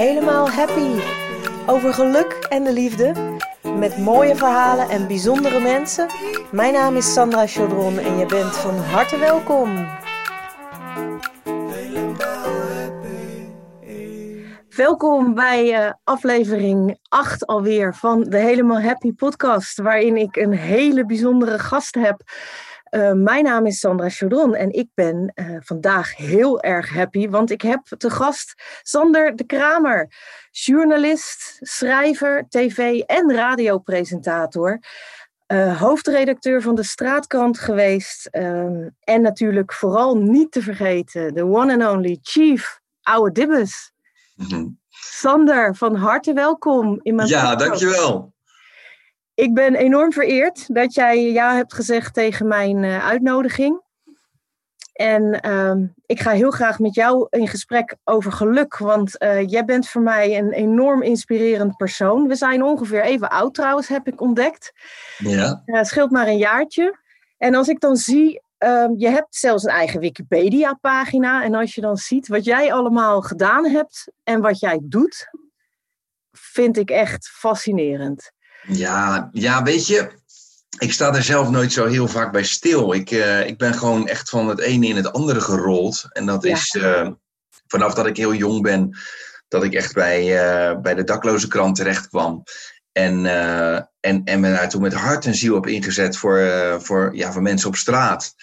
helemaal happy. Over geluk en de liefde. Met mooie verhalen en bijzondere mensen. Mijn naam is Sandra Chaudron en je bent van harte welkom. Welkom bij uh, aflevering 8 alweer van de Helemaal Happy podcast, waarin ik een hele bijzondere gast heb. Uh, mijn naam is Sandra Chaudron en ik ben uh, vandaag heel erg happy, want ik heb te gast Sander de Kramer, journalist, schrijver, tv- en radiopresentator. Uh, hoofdredacteur van de Straatkrant geweest. en natuurlijk vooral niet te vergeten, de one and only Chief Oude Dibbes. Mm-hmm. Sander, van harte welkom in mijn Ja, podcast. dankjewel. Ik ben enorm vereerd dat jij ja hebt gezegd tegen mijn uh, uitnodiging. En uh, ik ga heel graag met jou in gesprek over geluk, want uh, jij bent voor mij een enorm inspirerend persoon. We zijn ongeveer even oud trouwens, heb ik ontdekt. Ja. Het scheelt maar een jaartje. En als ik dan zie, ehm, je hebt zelfs een eigen Wikipedia-pagina. En als je dan ziet wat jij allemaal gedaan hebt en wat jij doet, vind ik echt fascinerend. Ja, ja, weet je, ik sta er zelf nooit zo heel vaak bij stil. Ik, uh, ik ben gewoon echt van het ene in het andere gerold. En dat ja. is uh, vanaf dat ik heel jong ben, dat ik echt bij, uh, bij de dakloze krant terecht kwam. En, en, en me daar toen met hart en ziel op ingezet voor, voor, ja, voor mensen op straat.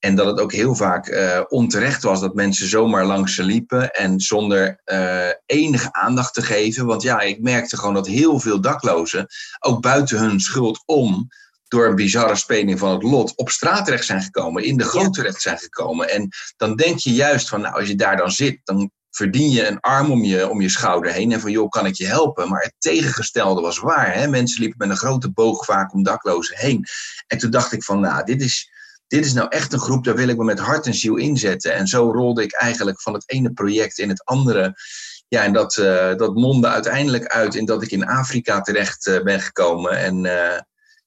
En dat het ook heel vaak uh, onterecht was dat mensen zomaar langs ze liepen en zonder uh, enige aandacht te geven. Want ja, ik merkte gewoon dat heel veel daklozen, ook buiten hun schuld om, door een bizarre speling van het lot, op straat terecht zijn gekomen, in de goot terecht zijn gekomen. En dan denk je juist van, nou, als je daar dan zit, dan verdien je een arm om je, om je schouder heen. En van, joh, kan ik je helpen? Maar het tegengestelde was waar. Hè? Mensen liepen met een grote boog vaak om daklozen heen. En toen dacht ik van, nou, dit is dit is nou echt een groep, daar wil ik me met hart en ziel inzetten. En zo rolde ik eigenlijk van het ene project in het andere. Ja, en dat, uh, dat mondde uiteindelijk uit in dat ik in Afrika terecht uh, ben gekomen. En uh,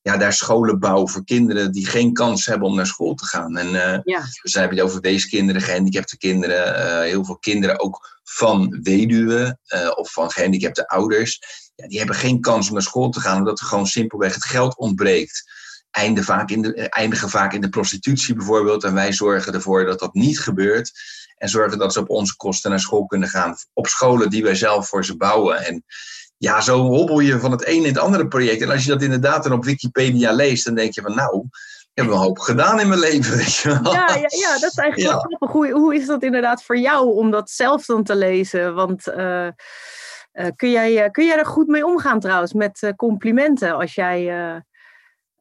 ja, daar scholen bouw voor kinderen die geen kans hebben om naar school te gaan. En ja. dus dan heb je het over weeskinderen, gehandicapte kinderen. heel veel kinderen ook van weduwen of van gehandicapte ouders. Ja, die hebben geen kans om naar school te gaan, omdat er gewoon simpelweg het geld ontbreekt eindigen vaak, in de, eindigen vaak in de prostitutie bijvoorbeeld. En wij zorgen ervoor dat dat niet gebeurt. En zorgen dat ze op onze kosten naar school kunnen gaan. Op scholen die wij zelf voor ze bouwen. En ja, zo hobbel je van het ene in het andere project. En als je dat inderdaad dan op Wikipedia leest, dan denk je van nou, ik heb wel een hoop gedaan in mijn leven. Weet je wel. Ja, ja, ja, dat is eigenlijk ja. wel grappig. Hoe, hoe is dat inderdaad voor jou om dat zelf dan te lezen? Want uh, uh, kun, jij, kun jij er goed mee omgaan trouwens met complimenten als jij...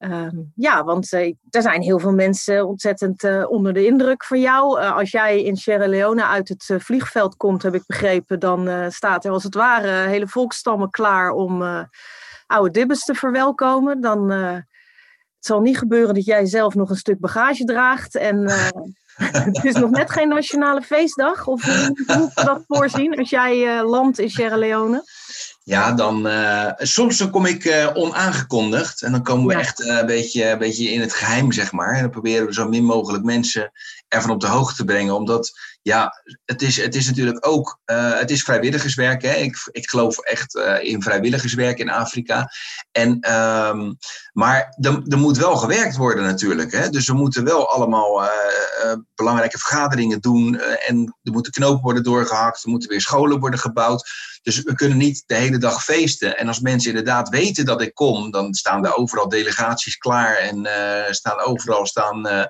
Um, ja, want uh, er zijn heel veel mensen ontzettend uh, onder de indruk van jou. Uh, als jij in Sierra Leone uit het vliegveld komt, heb ik begrepen, dan staat er als het ware hele volkstammen klaar om oude dibbes te verwelkomen. Dan het zal niet gebeuren dat jij zelf nog een stuk bagage draagt. En het is nog net geen nationale feestdag. Of hoe moet je dat voorzien als jij landt in Sierra Leone? Ja, dan uh, soms dan kom ik uh, onaangekondigd. En dan komen we ja. echt uh, een, beetje, een beetje in het geheim, zeg maar. En dan proberen we zo min mogelijk mensen ervan op de hoogte te brengen. Omdat, ja, het is, het is natuurlijk ook, het is vrijwilligerswerk. Hè? Ik, ik geloof echt in vrijwilligerswerk in Afrika. En, um, maar er, moet wel gewerkt worden natuurlijk. Hè? Dus we moeten wel allemaal belangrijke vergaderingen doen. en er moeten knopen worden doorgehakt. Er moeten weer scholen worden gebouwd. Dus we kunnen niet de hele dag feesten. En als mensen inderdaad weten dat ik kom, dan staan er overal delegaties klaar. En staan overal staan,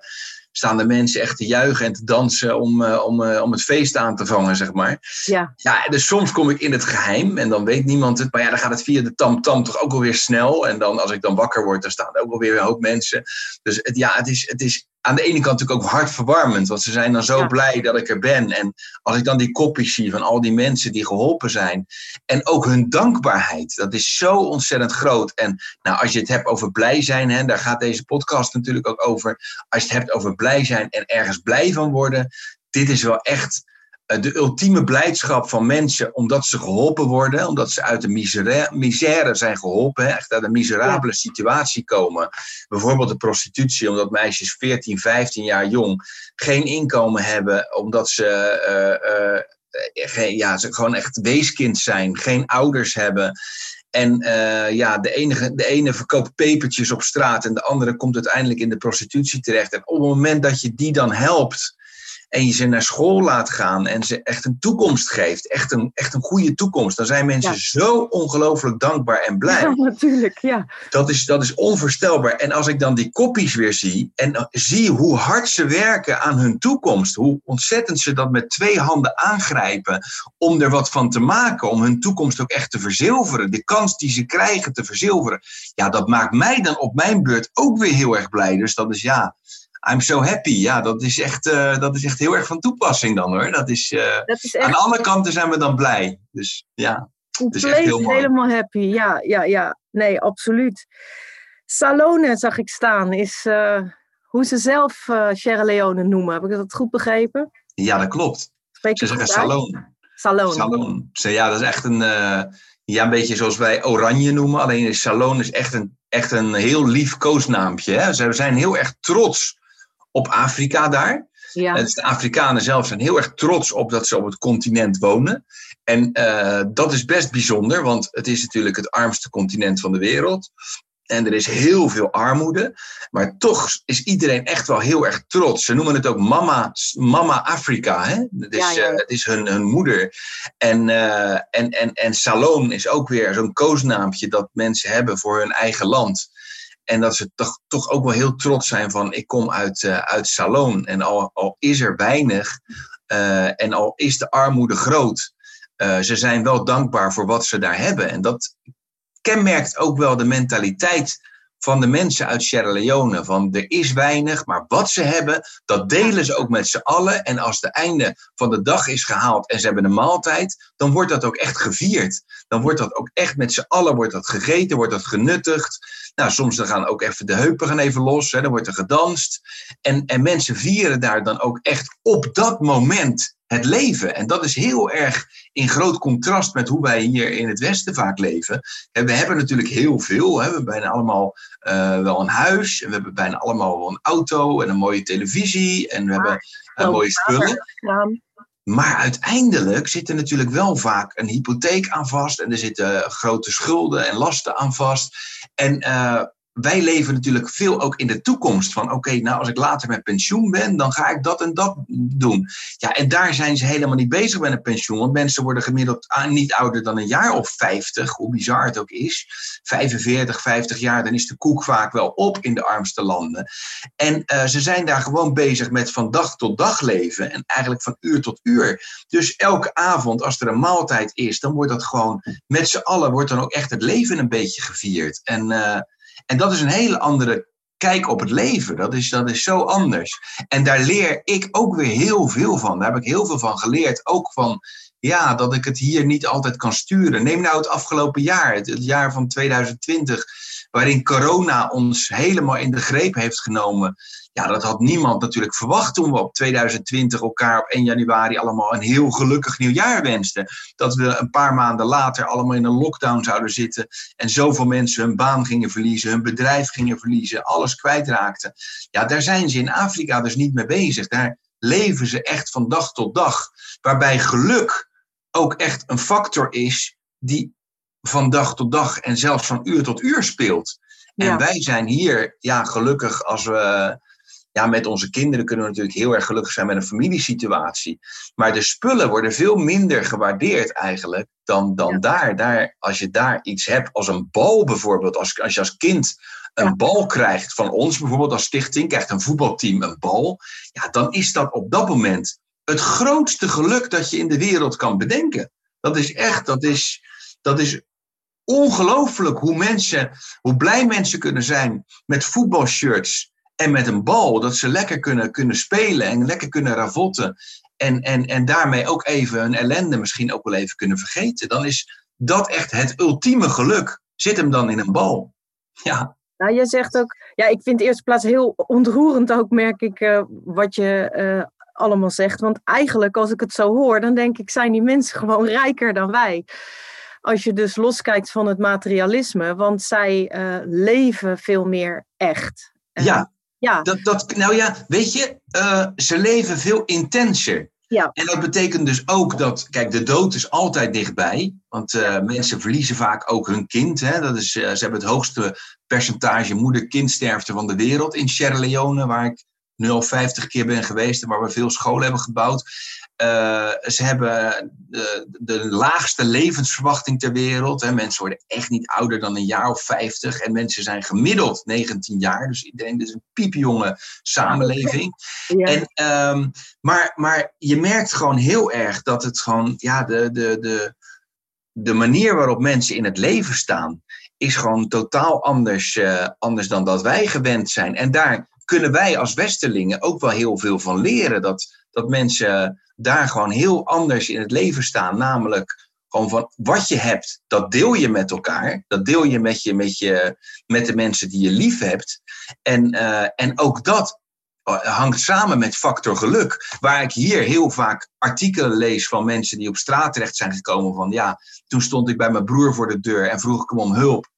staan de mensen echt te juichen en te dansen om, uh, om, om het feest aan te vangen, zeg maar. Ja. ja, dus soms kom ik in het geheim en dan weet niemand het. Maar ja, dan gaat het via de tam-tam toch ook alweer snel. En dan als ik dan wakker word, dan staan er ook alweer een hoop mensen. Dus het, ja, het is, het is aan de ene kant natuurlijk ook hartverwarmend. Want ze zijn dan zo ja. blij dat ik er ben. En als ik dan die kopjes zie van al die mensen die geholpen zijn. En ook hun dankbaarheid. Dat is zo ontzettend groot. En nou, als je het hebt over blij zijn. Hè, daar gaat deze podcast natuurlijk ook over. Als je het hebt over blij zijn en ergens blij van worden. Dit is wel echt de ultieme blijdschap van mensen omdat ze geholpen worden, omdat ze uit de misère, misère zijn geholpen, echt uit een miserabele situatie komen. Bijvoorbeeld de prostitutie, omdat meisjes 14, 15 jaar jong geen inkomen hebben, omdat ze uh, uh, geen, ja, ze gewoon echt weeskind zijn, geen ouders hebben. En ja, de, enige, de ene verkoopt pepertjes op straat en de andere komt uiteindelijk in de prostitutie terecht. En op het moment dat je die dan helpt, en je ze naar school laat gaan en ze echt een toekomst geeft, echt een, echt een goede toekomst, dan zijn mensen zo ongelooflijk dankbaar en blij. Ja, natuurlijk, ja. Dat is, dat is onvoorstelbaar. En als ik dan die koppies weer zie en zie hoe hard ze werken aan hun toekomst, hoe ontzettend ze dat met twee handen aangrijpen om er wat van te maken, om hun toekomst ook echt te verzilveren, de kans die ze krijgen te verzilveren, ja, dat maakt mij dan op mijn beurt ook weer heel erg blij. Dus dat is ja, I'm so happy. Ja, dat is echt, uh, dat is echt heel erg van toepassing dan hoor. Dat is, uh, dat is echt... Aan alle kanten zijn we dan blij. Dus ja, het is echt heel mooi. helemaal happy. Ja, ja, ja. Nee, absoluut. Salone zag ik staan. Is uh, hoe ze zelf Sierra Leone noemen. Heb ik dat goed begrepen? Ja, dat klopt. Spreek ze zeggen Salone. Salone. Salone. Ja, dat is echt een, ja, een beetje zoals wij Oranje noemen. Alleen Salone is echt een, echt een heel lief koosnaampje. Hè? Ze zijn heel erg trots op Afrika daar. Ja. Dus de Afrikanen zelf zijn heel erg trots op dat ze op het continent wonen. En uh, dat is best bijzonder, want het is natuurlijk het armste continent van de wereld. En er is heel veel armoede. Maar toch is iedereen echt wel heel erg trots. Ze noemen het ook Mama, mama Afrika. Hè? Het, is, ja, ja. Uh, het is hun, hun moeder. En, uh, en, en, en Salon is ook weer zo'n koosnaampje dat mensen hebben voor hun eigen land. En dat ze toch, toch ook wel heel trots zijn van ik kom uit, uh, uit Salon. En al, al is er weinig uh, en al is de armoede groot, uh, ze zijn wel dankbaar voor wat ze daar hebben. En dat kenmerkt ook wel de mentaliteit van de mensen uit Sierra Leone. Van er is weinig, maar wat ze hebben, dat delen ze ook met z'n allen. En als het einde van de dag is gehaald en ze hebben een maaltijd, dan wordt dat ook echt gevierd. Dan wordt dat ook echt met z'n allen wordt dat gegeten, wordt dat genuttigd. Nou, soms dan gaan ook even de heupen gaan even los, hè, dan wordt er gedanst. En, en mensen vieren daar dan ook echt op dat moment het leven. En dat is heel erg in groot contrast met hoe wij hier in het Westen vaak leven. we hebben natuurlijk heel veel. Hè. We hebben bijna allemaal uh, wel een huis. En we hebben bijna allemaal wel een auto en een mooie televisie. En we hebben uh, mooie spullen. Maar uiteindelijk zit er natuurlijk wel vaak een hypotheek aan vast. En er zitten grote schulden en lasten aan vast. En uh, wij leven natuurlijk veel ook in de toekomst. Van oké, nou als ik later met pensioen ben, dan ga ik dat en dat doen. Ja, en daar zijn ze helemaal niet bezig met een pensioen. Want mensen worden gemiddeld niet ouder dan een jaar of 50, hoe bizar het ook is. 45, 50 jaar, dan is de koek vaak wel op in de armste landen. En uh, ze zijn daar gewoon bezig met van dag tot dag leven. En eigenlijk van uur tot uur. Dus elke avond, als er een maaltijd is, dan wordt dat gewoon met z'n allen, wordt dan ook echt het leven een beetje gevierd. En uh, en dat is een hele andere kijk op het leven. Dat is, dat is zo anders. En daar leer ik ook weer heel veel van. Daar heb ik heel veel van geleerd. Ook van ja, dat ik het hier niet altijd kan sturen. Neem nou het afgelopen jaar, het, het jaar van 2020, waarin corona ons helemaal in de greep heeft genomen. Ja, dat had niemand natuurlijk verwacht toen we op 2020 elkaar op 1 januari allemaal een heel gelukkig nieuwjaar wensten. Dat we een paar maanden later allemaal in een lockdown zouden zitten en zoveel mensen hun baan gingen verliezen, hun bedrijf gingen verliezen, alles kwijtraakten. Ja, daar zijn ze in Afrika dus niet mee bezig. Daar leven ze echt van dag tot dag. Waarbij geluk ook echt een factor is die van dag tot dag en zelfs van uur tot uur speelt. En wij zijn hier, ja, gelukkig als we ja, met onze kinderen kunnen we natuurlijk heel erg gelukkig zijn met een familiesituatie. Maar de spullen worden veel minder gewaardeerd eigenlijk dan, dan daar. daar. Als je daar iets hebt als een bal bijvoorbeeld, als, als je als kind een bal krijgt van ons bijvoorbeeld als stichting, krijgt een voetbalteam een bal, ja, dan is dat op dat moment het grootste geluk dat je in de wereld kan bedenken. Dat is echt, dat is, dat is ongelooflijk hoe mensen, hoe blij mensen kunnen zijn met voetbalshirts en met een bal, dat ze lekker kunnen, kunnen spelen en lekker kunnen ravotten. En, en, en daarmee ook even hun ellende misschien ook wel even kunnen vergeten. Dan is dat echt het ultieme geluk. Zit hem dan in een bal. Ja. Nou, je zegt ook, ja, ik vind in eerste plaats heel ontroerend ook, merk ik, uh, wat je uh, allemaal zegt. Want eigenlijk, als ik het zo hoor, dan denk ik, zijn die mensen gewoon rijker dan wij. Als je dus loskijkt van het materialisme, want zij uh, leven veel meer echt. Ja, ja. Dat, dat, nou ja, weet je, uh, ze leven veel intenser. Ja. En dat betekent dus ook dat, kijk, de dood is altijd dichtbij. Want uh, mensen verliezen vaak ook hun kind. Hè? Dat is, uh, ze hebben het hoogste percentage moeder-kindsterfte van de wereld in Sierra Leone, waar ik nu al 50 keer ben geweest en waar we veel scholen hebben gebouwd. Uh, ze hebben de, de, laagste levensverwachting ter wereld. Hè. Mensen worden echt niet ouder dan een jaar of 50. En mensen zijn gemiddeld 19 jaar. Dus iedereen is een piepjonge samenleving. Ja. En, um, maar, maar je merkt gewoon heel erg dat het gewoon, ja, de, de, de, de manier waarop mensen in het leven staan, is gewoon totaal anders, uh, anders dan dat wij gewend zijn. En daar kunnen wij als Westerlingen ook wel heel veel van leren. Dat, dat mensen daar gewoon heel anders in het leven staan. Namelijk gewoon van wat je hebt, dat deel je met elkaar. Dat deel je met, je, met, je, met de mensen die je lief hebt. En, uh, en ook dat eh, hangt samen met factor geluk. Waar ik hier heel vaak artikelen lees van mensen die op straat terecht zijn gekomen. Van ja, toen stond ik bij mijn broer voor de deur en vroeg ik hem om hulp.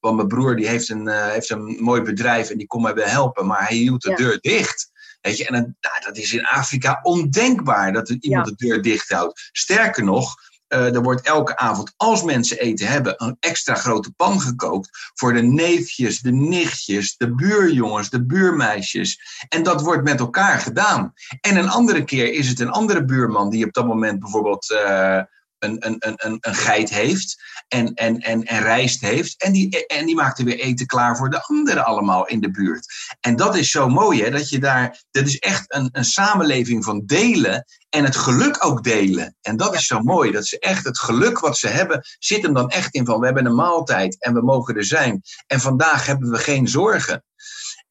Want mijn broer die heeft, een, uh, heeft een mooi bedrijf en die kon mij wel helpen. Maar hij hield de ja. deur dicht. Weet je, en dan, nou, dat is in Afrika ondenkbaar dat iemand ja. de deur dicht houdt. Sterker nog, uh, er wordt elke avond, als mensen eten hebben, een extra grote pan gekookt voor de neefjes, de nichtjes, de buurjongens, de buurmeisjes. En dat wordt met elkaar gedaan. En een andere keer is het een andere buurman die op dat moment bijvoorbeeld uh, een, een, een, een geit heeft en, en, en, en rijst heeft. En die, en die maakt er weer eten klaar voor de anderen allemaal in de buurt. En dat is zo mooi, hè? Dat je daar. Dat is echt een, een samenleving van delen en het geluk ook delen. En dat is zo mooi. Dat ze echt het geluk wat ze hebben, zit hem dan echt in van we hebben een maaltijd en we mogen er zijn. En vandaag hebben we geen zorgen.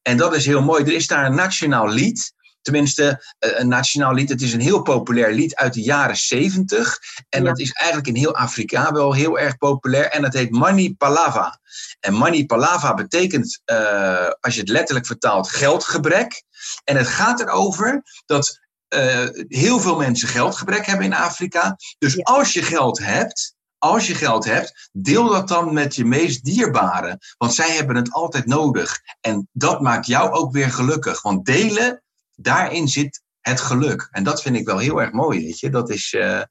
En dat is heel mooi. Er is daar een nationaal lied. Tenminste, een nationaal lied. Het is een heel populair lied uit de jaren 70. En ja. dat is eigenlijk in heel Afrika wel heel erg populair. En dat heet Mani Palava. En Mani Palava betekent, uh, als je het letterlijk vertaalt, geldgebrek. En het gaat erover dat uh, heel veel mensen geldgebrek hebben in Afrika. Dus ja. als je geld hebt, als je geld hebt, deel dat dan met je meest dierbare. Want zij hebben het altijd nodig. En dat maakt jou ook weer gelukkig. Want delen daarin zit het geluk. En dat vind ik wel heel erg mooi, weet je. Dat is, uh,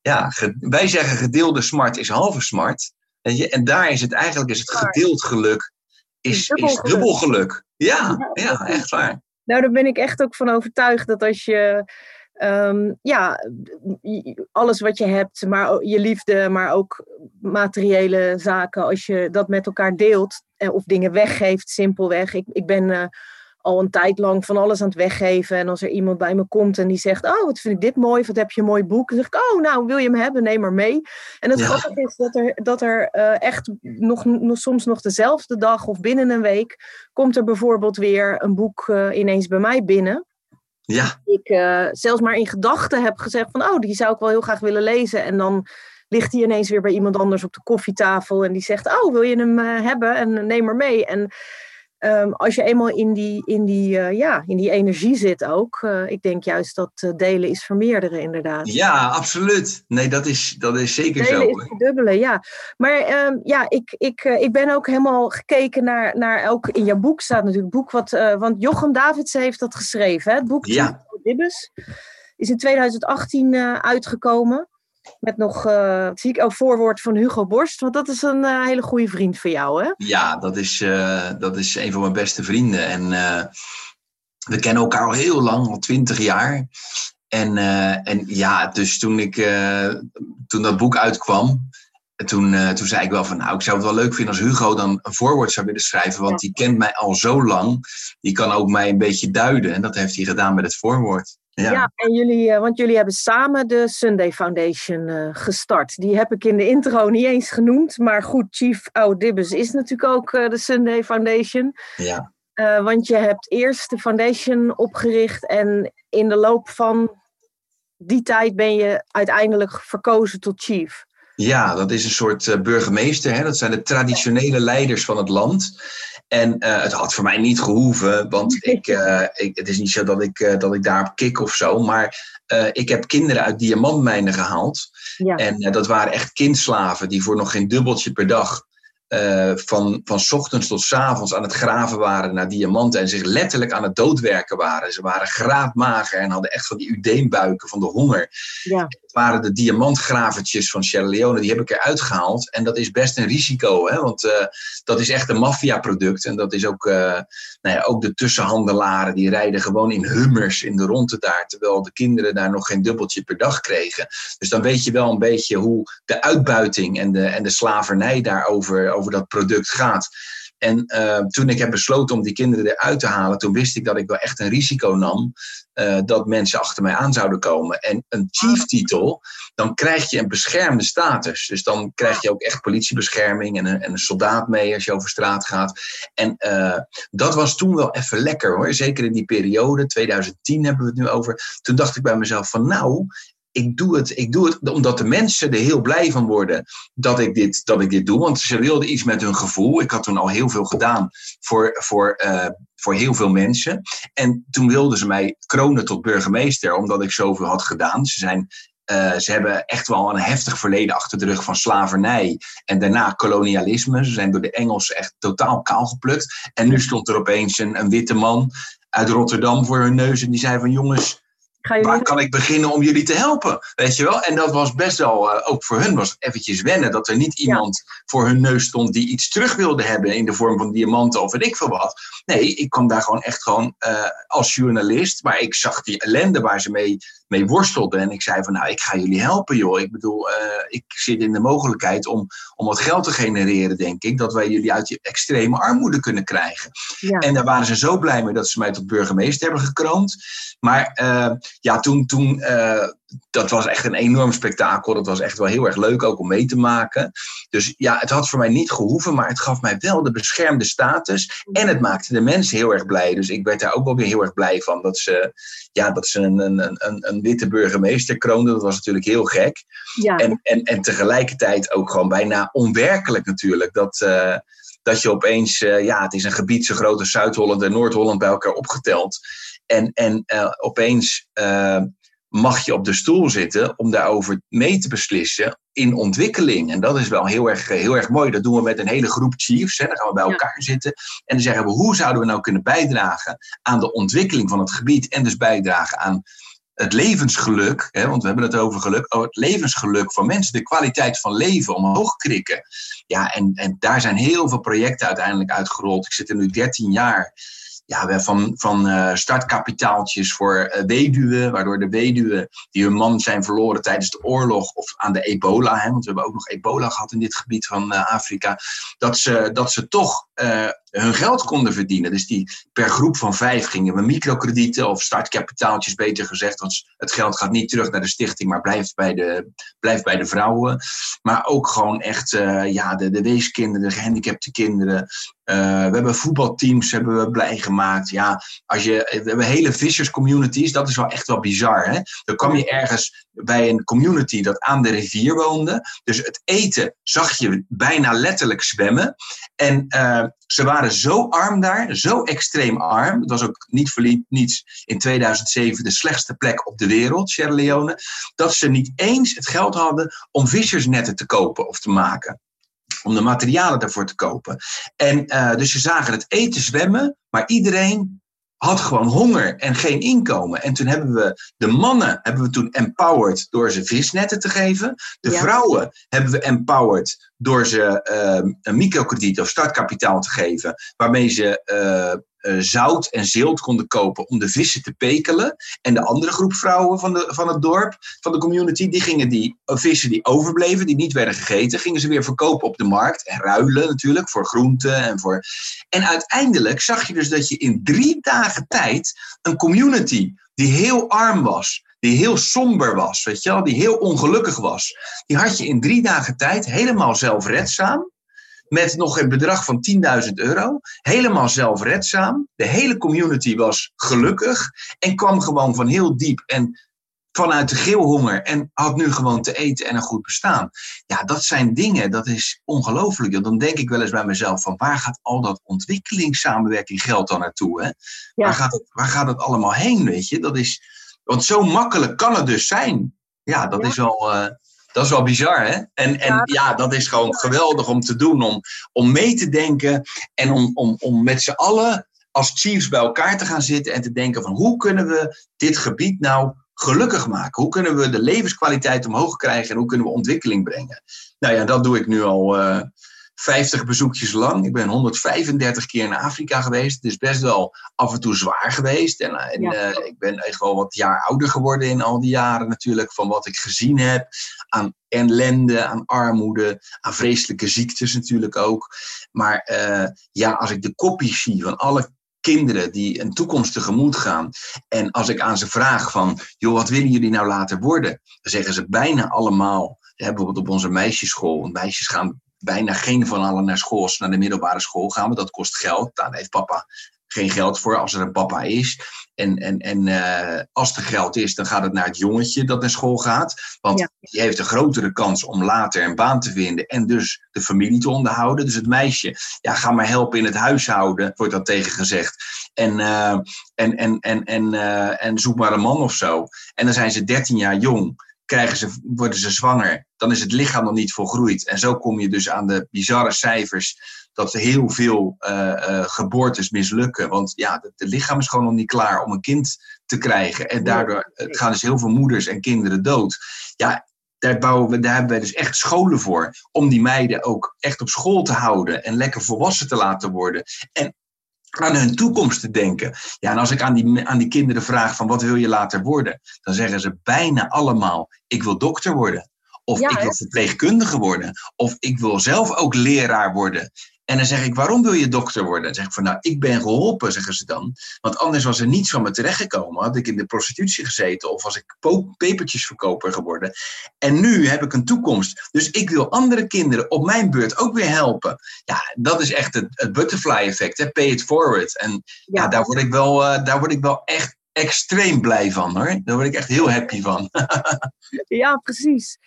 ja, wij zeggen gedeelde smart is halve smart. Weet je? En daar is het eigenlijk, is het gedeeld geluk, is dubbel, is dubbel geluk. Ja, ja, echt waar. Nou, daar ben ik echt ook van overtuigd dat als je um, ja, alles wat je hebt, maar je liefde, maar ook materiële zaken, als je dat met elkaar deelt eh, of dingen weggeeft, simpelweg. Ik, ik ben uh, al een tijd lang van alles aan het weggeven. En als er iemand bij me komt en die zegt: Oh, wat vind ik dit mooi, wat heb je een mooi boek? Dan zeg ik: Oh, nou, wil je hem hebben? Neem maar mee. En het ja. grappige is dat er, dat er uh, echt nog, nog, soms nog dezelfde dag of binnen een week. komt er bijvoorbeeld weer een boek uh, ineens bij mij binnen. Ja. Ik uh, zelfs maar in gedachten heb gezegd: van, Oh, die zou ik wel heel graag willen lezen. En dan ligt hij ineens weer bij iemand anders op de koffietafel. En die zegt: Oh, wil je hem hebben? En neem maar mee. En Um, als je eenmaal in die, in die, uh, ja, in die energie zit ook. Uh, ik denk juist dat uh, delen is vermeerderen inderdaad. Ja, absoluut. Nee, dat is, dat is zeker delen zo. Is verdubbelen, ja. Maar um, ja, ik, ik, ik ben ook helemaal gekeken naar, naar ook in jouw boek staat natuurlijk boek wat, want Jochem Davids heeft dat geschreven. Hè? Het boek ja. Dibbes is in 2018 uitgekomen. Met nog, uh, zie ik ook voorwoord van Hugo Borst, want dat is een uh, hele goede vriend van jou, hè? Ja, dat is, uh, dat is een van mijn beste vrienden. En we kennen elkaar al heel lang, al twintig jaar. En, en ja, dus toen, ik, toen dat boek uitkwam, toen, toen zei ik wel van, nou, ik zou het wel leuk vinden als Hugo dan een voorwoord zou willen schrijven, want die kent mij al zo lang. Die kan ook mij een beetje duiden. En dat heeft hij gedaan met het voorwoord. Ja. ja, en jullie, want jullie hebben samen de Sunday Foundation uh, gestart. Die heb ik in de intro niet eens genoemd. Maar goed, Chief Audibbes is natuurlijk ook uh, de Sunday Foundation. Ja. Uh, want je hebt eerst de foundation opgericht en in de loop van die tijd ben je uiteindelijk verkozen tot chief. Ja, dat is een soort burgemeester. Hè? Dat zijn de traditionele leiders van het land. En uh, het had voor mij niet gehoeven, want ik, uh, ik, het is niet zo dat ik, uh, dat ik daarop kik of zo. Maar ik heb kinderen uit diamantmijnen gehaald. Ja. En dat waren echt kindslaven die voor nog geen dubbeltje per dag uh, van, van ochtends tot avonds aan het graven waren naar diamanten en zich letterlijk aan het doodwerken waren. Ze waren graadmager en hadden echt van die udeenbuiken van de honger. Ja. Waren de diamantgravertjes van Sierra Leone, die heb ik eruit gehaald. En dat is best een risico, hè? want uh, dat is echt een maffiaproduct. En dat is ook, uh, nou ja, ook de tussenhandelaren, die rijden gewoon in hummers in de ronde daar, terwijl de kinderen daar nog geen dubbeltje per dag kregen. Dus dan weet je wel een beetje hoe de uitbuiting en de, en de slavernij daarover over dat product gaat. En uh, toen ik heb besloten om die kinderen eruit te halen, toen wist ik dat ik wel echt een risico nam uh, dat mensen achter mij aan zouden komen. En een chief-titel, dan krijg je een beschermde status. Dus dan krijg je ook echt politiebescherming en een, en een soldaat mee als je over straat gaat. En uh, dat was toen wel even lekker hoor. Zeker in die periode, 2010 hebben we het nu over. Toen dacht ik bij mezelf van nou, ik doe, het, ik doe het omdat de mensen er heel blij van worden dat ik dit, dat ik dit doe. Want ze wilden iets met hun gevoel. Ik had toen al heel veel gedaan voor, voor, uh, voor heel veel mensen. En toen wilden ze mij kronen tot burgemeester, omdat ik zoveel had gedaan. Ze, zijn, uh, ze hebben echt wel een heftig verleden achter de rug van slavernij. En daarna kolonialisme. Ze zijn door de Engelsen echt totaal kaal geplukt. En nu stond er opeens een, een witte man uit Rotterdam voor hun neus. En die zei van jongens Waar kan ik beginnen om jullie te helpen? Weet je wel? En dat was best wel, uh, ook voor hun was het eventjes wennen. Dat er niet iemand voor hun neus stond die iets terug wilde hebben in de vorm van diamanten of weet ik veel wat. Nee, ik kwam daar gewoon echt gewoon uh, als journalist. Maar ik zag die ellende waar ze mee mee worstelde. En ik zei van nou, ik ga jullie helpen joh. Ik bedoel, uh, ik zit in de mogelijkheid om, om wat geld te genereren, denk ik. Dat wij jullie uit die extreme armoede kunnen krijgen. Ja. En daar waren ze zo blij mee dat ze mij tot burgemeester hebben gekroond. Maar uh, ja, toen, toen uh, dat was echt een enorm spektakel. Dat was echt wel heel erg leuk ook om mee te maken. Dus ja, het had voor mij niet gehoeven, maar het gaf mij wel de beschermde status. En het maakte de mensen heel erg blij. Dus ik werd daar ook wel weer heel erg blij van dat ze, ja, dat ze een, een, een, een witte burgemeester kroonden. Dat was natuurlijk heel gek. Ja. En, en, en tegelijkertijd ook gewoon bijna onwerkelijk natuurlijk. Dat. Uh, dat je opeens, uh, ja, het is een gebied zo groot als Zuid-Holland en Noord-Holland bij elkaar opgeteld. En, en uh, opeens mag je op de stoel zitten om daarover mee te beslissen in ontwikkeling. En dat is wel heel erg, heel erg mooi. Dat doen we met een hele groep chiefs. Hè. Dan gaan we bij elkaar zitten en dan zeggen we hoe zouden we nou kunnen bijdragen aan de ontwikkeling van het gebied en dus bijdragen aan het levensgeluk, hè, want we hebben het over geluk, oh, het levensgeluk van mensen, de kwaliteit van leven omhoog krikken. Ja, en, en daar zijn heel veel projecten uiteindelijk uitgerold. Ik zit er nu 13 jaar ja, van, van uh, startkapitaaltjes voor uh, weduwen, waardoor de weduwen die hun man zijn verloren tijdens de oorlog of aan de ebola, hè, want we hebben ook nog ebola gehad in dit gebied van uh, Afrika, dat ze, dat ze toch hun geld konden verdienen. Dus die per groep van vijf gingen we microkredieten of startkapitaaltjes, beter gezegd. Want het geld gaat niet terug naar de stichting, maar blijft bij de, blijft bij de vrouwen. Maar ook gewoon echt ja, de, de weeskinderen, de gehandicapte kinderen. Uh, we hebben voetbalteams hebben we blij gemaakt. Ja, als je, we hebben hele vissers communities. Dat is wel echt wel bizar. Hè? Dan kwam je ergens bij een community dat aan de rivier woonde. Dus het eten zag je bijna letterlijk zwemmen. En uh, ze waren zo arm daar, zo extreem arm. Het was ook niet voor niets in 2007 de slechtste plek op de wereld, Sierra Leone. Dat ze niet eens het geld hadden om vissersnetten te kopen of te maken om de materialen daarvoor te kopen. En uh, dus ze zagen het eten zwemmen, maar iedereen had gewoon honger en geen inkomen. En toen hebben we de mannen hebben we toen empowered door ze visnetten te geven. De vrouwen hebben we empowered door ze uh, een microkrediet of startkapitaal te geven, waarmee ze uh, uh, zout en zilt konden kopen om de vissen te pekelen. En de andere groep vrouwen van, de, van het dorp, van de community, die gingen die vissen die overbleven, die niet werden gegeten, gingen ze weer verkopen op de markt. En ruilen natuurlijk voor groenten en voor. En uiteindelijk zag je dus dat je in drie dagen tijd een community die heel arm was, die heel somber was, weet je wel, die heel ongelukkig was, die had je in drie dagen tijd helemaal zelfredzaam met nog een bedrag van 10.000 euro. Helemaal zelfredzaam. De hele community was gelukkig en kwam gewoon van heel diep en vanuit de geelhonger en had nu gewoon te eten en een goed bestaan. Ja, dat zijn dingen, dat is ongelooflijk. Dan denk ik wel eens bij mezelf van waar gaat al dat ontwikkelingssamenwerking geld dan naartoe? Hè? Waar, gaat het, waar gaat het allemaal heen, weet je? Dat is, want zo makkelijk kan het dus zijn. Ja, dat is wel... Uh, Dat is wel bizar, hè? En, en ja, dat is gewoon geweldig om te doen, om, om mee te denken en om, om, om met z'n allen als chiefs bij elkaar te gaan zitten en te denken van hoe kunnen we dit gebied nou gelukkig maken? Hoe kunnen we de levenskwaliteit omhoog krijgen en hoe kunnen we ontwikkeling brengen? Nou ja, dat doe ik nu al uh, eh, 50 bezoekjes lang. Ik ben 135 keer in Afrika geweest. Het is best wel af en toe zwaar geweest. En, en uh, ik ben echt wel wat jaar ouder geworden in al die jaren natuurlijk. Van wat ik gezien heb aan ellende, aan armoede, aan vreselijke ziektes natuurlijk ook. Maar uh, ja, als ik de kopies zie van alle kinderen die een toekomst tegemoet gaan. En als ik aan ze vraag van, joh, wat willen jullie nou later worden? Dan zeggen ze bijna allemaal, hè, bijvoorbeeld op onze meisjesschool. Meisjes gaan bijna geen van allen naar school. Als naar de middelbare school gaan, want dat kost geld. Daar heeft papa geen geld voor als er een papa is. En, en, en uh, als er geld is, dan gaat het naar het jongetje dat naar school gaat. Want die heeft een grotere kans om later een baan te vinden en dus de familie te onderhouden. Dus het meisje, ja, ga maar helpen in het huishouden, wordt dat tegen gezegd. En, uh, en, en, en, en, uh, en zoek maar een man of zo. En dan zijn ze 13 jaar jong krijgen ze, worden ze zwanger, dan is het lichaam nog niet volgroeid. En zo kom je dus aan de bizarre cijfers dat heel veel uh, uh, geboortes mislukken. Want ja, het lichaam is gewoon nog niet klaar om een kind te krijgen. En daardoor gaan dus heel veel moeders en kinderen dood. Ja, daar, bouwen we, daar hebben wij dus echt scholen voor. Om die meiden ook echt op school te houden. En lekker volwassen te laten worden. En aan hun toekomst te denken. Ja, en als ik aan die, aan die kinderen vraag van wat wil je later worden? Dan zeggen ze bijna allemaal, ik wil dokter worden. Of ik wil verpleegkundige worden. Of ik wil zelf ook leraar worden. En dan zeg ik, waarom wil je dokter worden? Dan zeg ik van, nou, ik ben geholpen, zeggen ze dan. Want anders was er niets van me terechtgekomen. Had ik in de prostitutie gezeten of was ik pepertjesverkoper geworden. En nu heb ik een toekomst. Dus ik wil andere kinderen op mijn beurt ook weer helpen. Ja, dat is echt het, het butterfly effect, hè? pay it forward. En ja. daar, word ik wel, uh, daar word ik wel echt extreem blij van hoor. Daar word ik echt heel happy van. ja, precies.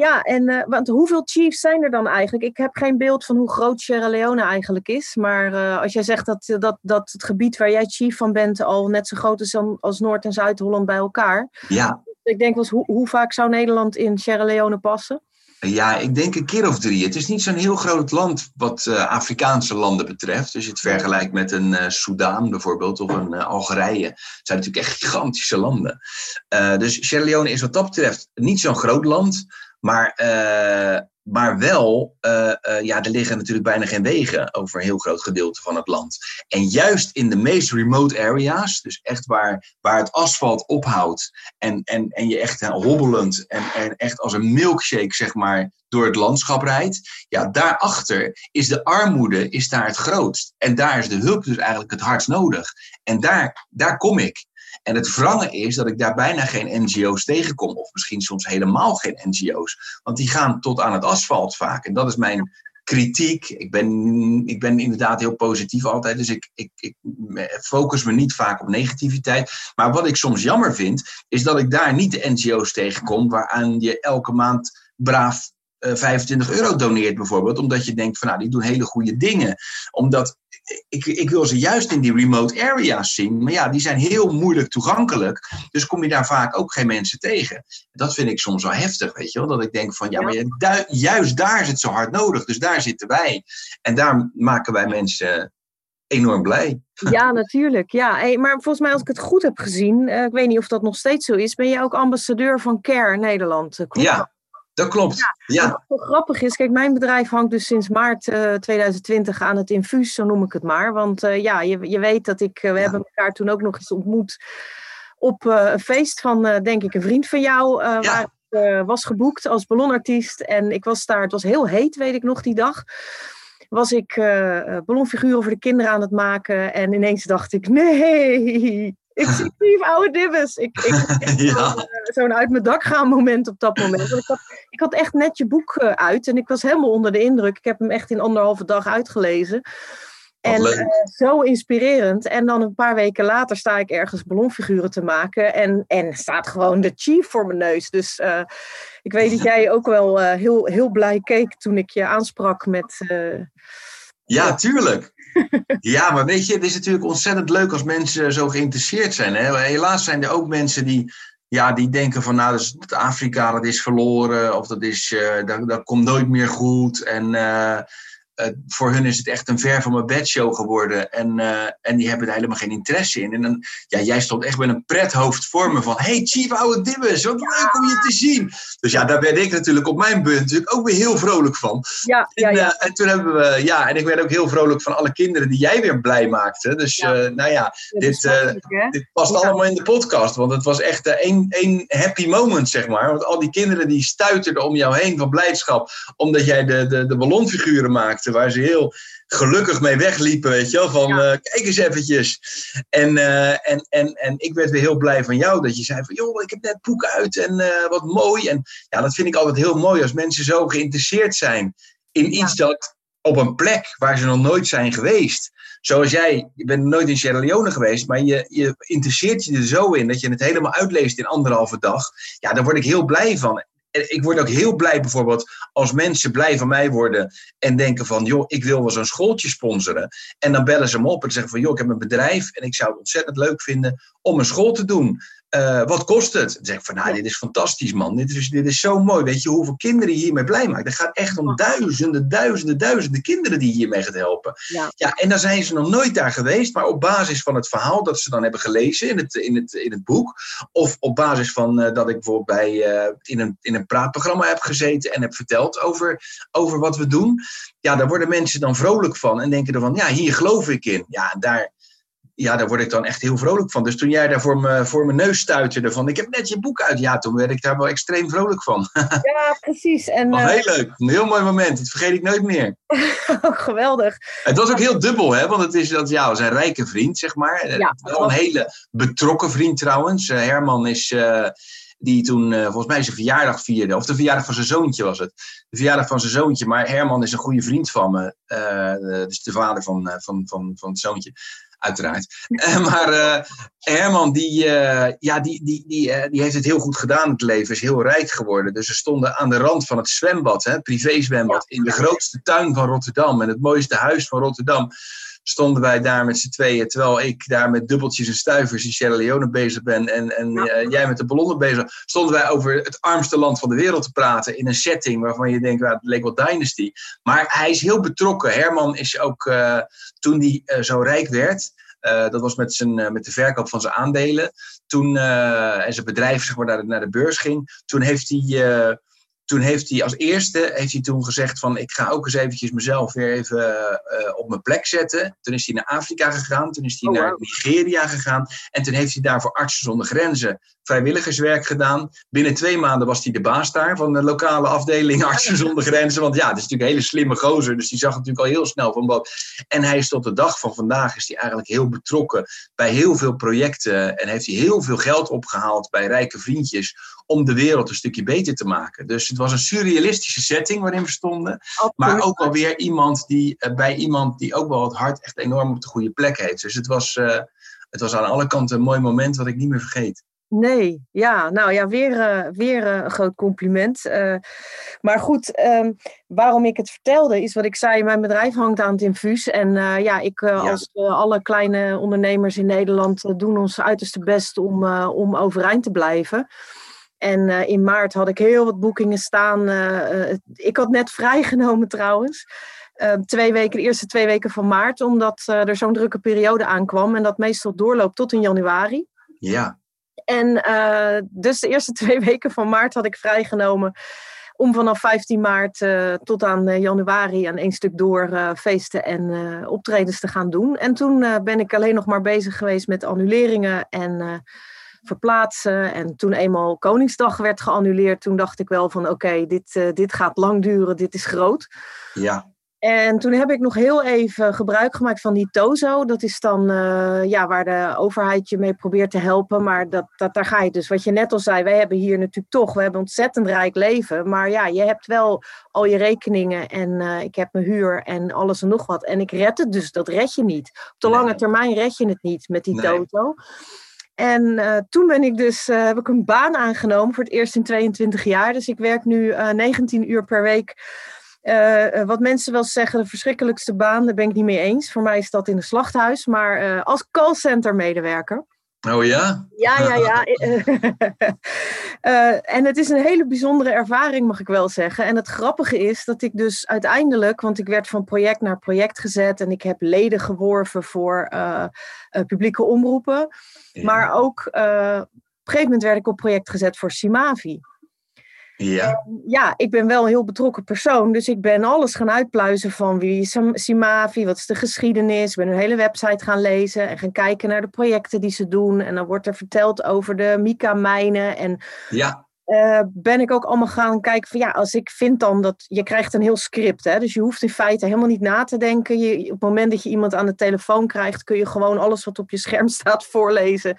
Ja, en uh, want hoeveel chiefs zijn er dan eigenlijk? Ik heb geen beeld van hoe groot Sierra Leone eigenlijk is. Maar uh, als jij zegt dat, dat, dat het gebied waar jij chief van bent al net zo groot is als Noord- en Zuid-Holland bij elkaar. Ja. Ik denk wel eens, hoe, hoe vaak zou Nederland in Sierra Leone passen? Ja, ik denk een keer of drie. Het is niet zo'n heel groot land wat uh, Afrikaanse landen betreft. Als je het vergelijkt met een uh, Soudaan bijvoorbeeld of een uh, Algerije. Het zijn natuurlijk echt gigantische landen. dus Sierra Leone is wat dat betreft niet zo'n groot land. Maar, uh, maar wel, uh, uh, ja, er liggen natuurlijk bijna geen wegen over een heel groot gedeelte van het land. En juist in de meest remote areas, dus echt waar, waar het asfalt ophoudt en, en, en je echt hobbelend en, en echt als een milkshake, zeg maar, door het landschap rijdt, ja, daarachter is de armoede is daar het grootst. En daar is de hulp dus eigenlijk het hardst nodig. En daar, daar kom ik. En het wrange is dat ik daar bijna geen NGO's tegenkom, of misschien soms helemaal geen NGO's. Want die gaan tot aan het asfalt vaak. En dat is mijn kritiek. Ik ben, ik ben inderdaad heel positief altijd, dus ik, ik, ik focus me niet vaak op negativiteit. Maar wat ik soms jammer vind, is dat ik daar niet de NGO's tegenkom waaraan je elke maand braaf 25 eh, euro doneert bijvoorbeeld, omdat je denkt van nou, die doen hele goede dingen. Omdat ik, ik wil ze juist in die remote areas zien, maar ja, die zijn heel moeilijk toegankelijk. Dus kom je daar vaak ook geen mensen tegen. Dat vind ik soms wel heftig, weet je wel. Dat ik denk van ja, maar juist daar is het zo hard nodig. Dus daar zitten wij. En daar maken wij mensen enorm blij. Ja, natuurlijk. Ja. Hey, maar volgens mij, als ik het goed heb gezien, uh, ik weet niet of dat nog steeds zo is, ben je ook ambassadeur van CARE Nederland. Klopt ja, dat klopt. Ja, Wat grappig is, kijk, mijn bedrijf hangt dus sinds maart uh, eh, 2020 aan het infuus, zo noem ik het maar. Want uh, ja, je, je weet dat ik, uh, we hebben elkaar toen ook nog eens ontmoet op een feest van, denk ik, een vriend van jou, ja. waar ik was geboekt als ballonartiest. En ik was daar, het was heel heet, weet ik nog, die dag was ik uh, ballonfiguren voor de kinderen aan het maken. En ineens dacht ik, nee, ik zie lief oude dibbes. Ik, ik ja. zo'n uit mijn dak gaan moment op dat moment. ik, had, ik had echt net je boek eh, uit en ik was helemaal onder de indruk. Ik heb hem echt in anderhalve dag uitgelezen. En uh, zo inspirerend. En dan een paar weken later sta ik ergens ballonfiguren te maken. En, en staat gewoon de chief voor mijn neus. Dus uh, ik weet dat jij ook wel heel, heel blij keek toen ik je aansprak met. ja, tuurlijk ja, maar weet je, het is natuurlijk ontzettend leuk als mensen zo geïnteresseerd zijn. Hè? Helaas zijn er ook mensen die ja, die denken van nou, dus Afrika dat is verloren of dat, is, uh, dat, dat komt nooit meer goed. En uh, voor hun is het echt een ver van mijn bedshow geworden. En, uh, en die hebben er helemaal geen interesse in. En dan, ja, jij stond echt met een prethoofd voor me van... Hey Chief Oude Dibbes, wat leuk om je te zien. Dus ja, daar werd ik natuurlijk op mijn punt natuurlijk ook weer heel vrolijk van. Ja, ja, en, ja. En toen hebben we... Ja, en ik werd ook heel vrolijk van alle kinderen die jij weer blij maakte. Dus nou ja, dit, dit past allemaal in de podcast. Want het was echt één, één happy moment, zeg maar. Want al die kinderen die stuiterden om jou heen van blijdschap... omdat jij de, de, de ballonfiguren maakte waar ze heel gelukkig mee wegliepen, weet je wel. Van, ja. uh, kijk eens eventjes. En, uh, en, en, en ik werd weer heel blij van jou, dat je zei van, joh, ik heb net boek uit en uh, wat mooi. En ja, dat vind ik altijd heel mooi als mensen zo geïnteresseerd zijn in iets ja. dat op een plek waar ze nog nooit zijn geweest. Zoals jij, je bent nooit in Sierra Leone geweest, maar je, je interesseert je er zo in dat je het helemaal uitleest in anderhalve dag. Ja, daar word ik heel blij van ik word ook heel blij bijvoorbeeld als mensen blij van mij worden en denken van, joh, ik wil wel zo'n schooltje sponsoren. En dan bellen ze me op en zeggen van, joh, ik heb een bedrijf en ik zou het ontzettend leuk vinden om een school te doen. Uh, wat kost het? Dan zeg ik van, nou, dit is fantastisch, man. Dit is, dit is zo mooi. Weet je hoeveel kinderen je hiermee blij maakt? Het gaat echt om duizenden, duizenden, duizenden kinderen die je hiermee gaat helpen. Ja. ja, en dan zijn ze nog nooit daar geweest, maar op basis van het verhaal dat ze dan hebben gelezen in het, in het, in het boek, of op basis van uh, dat ik bijvoorbeeld bij, uh, in, een, in een praatprogramma heb gezeten en heb verteld over, over wat we doen, ja, daar worden mensen dan vrolijk van en denken ervan, ja, hier geloof ik in. Ja, daar ja, daar word ik dan echt heel vrolijk van. Dus toen jij daar voor, me, voor mijn neus stuiterde van, ik heb net je boek uit. Ja, toen werd ik daar wel extreem vrolijk van. Ja, precies. En, was heel leuk. Een heel mooi moment. Dat vergeet ik nooit meer. oh, geweldig. Het was ook heel dubbel, hè. Want het is dat, ja, was een rijke vriend, zeg maar. Ja, wel een hele betrokken vriend trouwens. Uh, Herman is... Uh, die toen uh, volgens mij zijn verjaardag vierde. Of de verjaardag van zijn zoontje was het. De verjaardag van zijn zoontje. Maar Herman is een goede vriend van me. Dus de vader van, van, van, van het zoontje. Uiteraard. maar Herman, die, ja, die, die, die, die heeft het heel goed gedaan het leven. Is heel rijk geworden. Dus ze stonden aan de rand van het zwembad. Hè, privézwembad. In de grootste tuin van Rotterdam. En het mooiste huis van Rotterdam stonden wij daar met z'n tweeën, terwijl ik daar met dubbeltjes en stuivers in Sierra Leone bezig ben en, en ja. uh, jij met de ballonnen bezig, stonden wij over het armste land van de wereld te praten in een setting waarvan je denkt, nou, het leek wel Dynasty. Maar hij is heel betrokken. Herman is ook, uh, toen hij uh, zo rijk werd, dat was met, zijn, met de verkoop van zijn aandelen, toen en zijn bedrijf zeg maar, naar, de, naar de beurs ging, toen heeft hij toen heeft hij als eerste heeft hij toen gezegd van ik ga ook eens eventjes mezelf weer even uh, op mijn plek zetten. Toen is hij naar Afrika gegaan, toen is hij oh, naar. Nigeria gegaan en toen heeft hij daar voor Artsen zonder Grenzen vrijwilligerswerk gedaan. Binnen twee maanden was hij de baas daar van de lokale afdeling Artsen zonder Grenzen. Want ja, dat is natuurlijk een hele slimme gozer, dus die zag natuurlijk al heel snel van wat. En hij is tot de dag van vandaag is hij eigenlijk heel betrokken bij heel veel projecten en heeft hij heel veel geld opgehaald bij rijke vriendjes om de wereld een stukje beter te maken. Dus het was een surrealistische setting waarin we stonden. Absoluut. Maar ook alweer iemand die, uh, bij iemand die ook wel het hart echt enorm op de goede plek heeft. Dus het was, uh, het was aan alle kanten een mooi moment wat ik niet meer vergeet. Nee, ja, nou ja, weer, uh, weer een groot compliment. maar goed, um, waarom ik het vertelde is wat ik zei, mijn bedrijf hangt aan het infuus. En ja, ik ja. als alle kleine ondernemers in Nederland doen ons uiterste best om, om overeind te blijven. En in maart had ik heel wat boekingen staan. Ik had net vrijgenomen trouwens. twee weken, de eerste twee weken van maart, omdat er zo'n drukke periode aankwam. En dat meestal doorloopt tot in januari. Ja. En dus de eerste twee weken van maart had ik vrijgenomen. Om vanaf 15 maart tot aan januari aan één stuk door feesten en optredens te gaan doen. En toen ben ik alleen nog maar bezig geweest met annuleringen en verplaatsen. En toen eenmaal Koningsdag werd geannuleerd, toen dacht ik wel van oké, dit, dit gaat lang duren, dit is groot. Ja. En toen heb ik nog heel even gebruik gemaakt van die Tozo. Dat is dan uh, ja, waar de overheid je mee probeert te helpen. Maar dat, dat, daar ga je dus, wat je net al zei, wij hebben hier natuurlijk toch, we hebben een ontzettend rijk leven. Maar ja, je hebt wel al je rekeningen en uh, ik heb mijn huur en alles en nog wat. En ik red het dus, dat red je niet. Op de nee. lange termijn red je het niet met die nee. Toto. En uh, toen ben ik dus, uh, heb ik een baan aangenomen voor het eerst in 22 jaar. Dus ik werk nu uh, 19 uur per week. Uh, wat mensen wel zeggen, de verschrikkelijkste baan, daar ben ik niet mee eens. Voor mij is dat in een slachthuis, maar als callcenter medewerker. Oh ja? Ja, ja, ja. uh, en het is een hele bijzondere ervaring, mag ik wel zeggen. En het grappige is dat ik dus uiteindelijk, want ik werd van project naar project gezet en ik heb leden geworven voor uh, publieke omroepen. Maar ook op een gegeven moment werd ik op project gezet voor Simavi. Ja. ja, ik ben wel een heel betrokken persoon. Dus ik ben alles gaan uitpluizen van wie is Simavi, wat is de geschiedenis. Ik ben hun hele website gaan lezen en gaan kijken naar de projecten die ze doen. En dan wordt er verteld over de Mika-mijnen. En ja. Uh, ben ik ook allemaal gaan kijken van ja, als ik vind dan dat je krijgt een heel script. Hè? Dus je hoeft in feite helemaal niet na te denken. Je, op het moment dat je iemand aan de telefoon krijgt, kun je gewoon alles wat op je scherm staat voorlezen.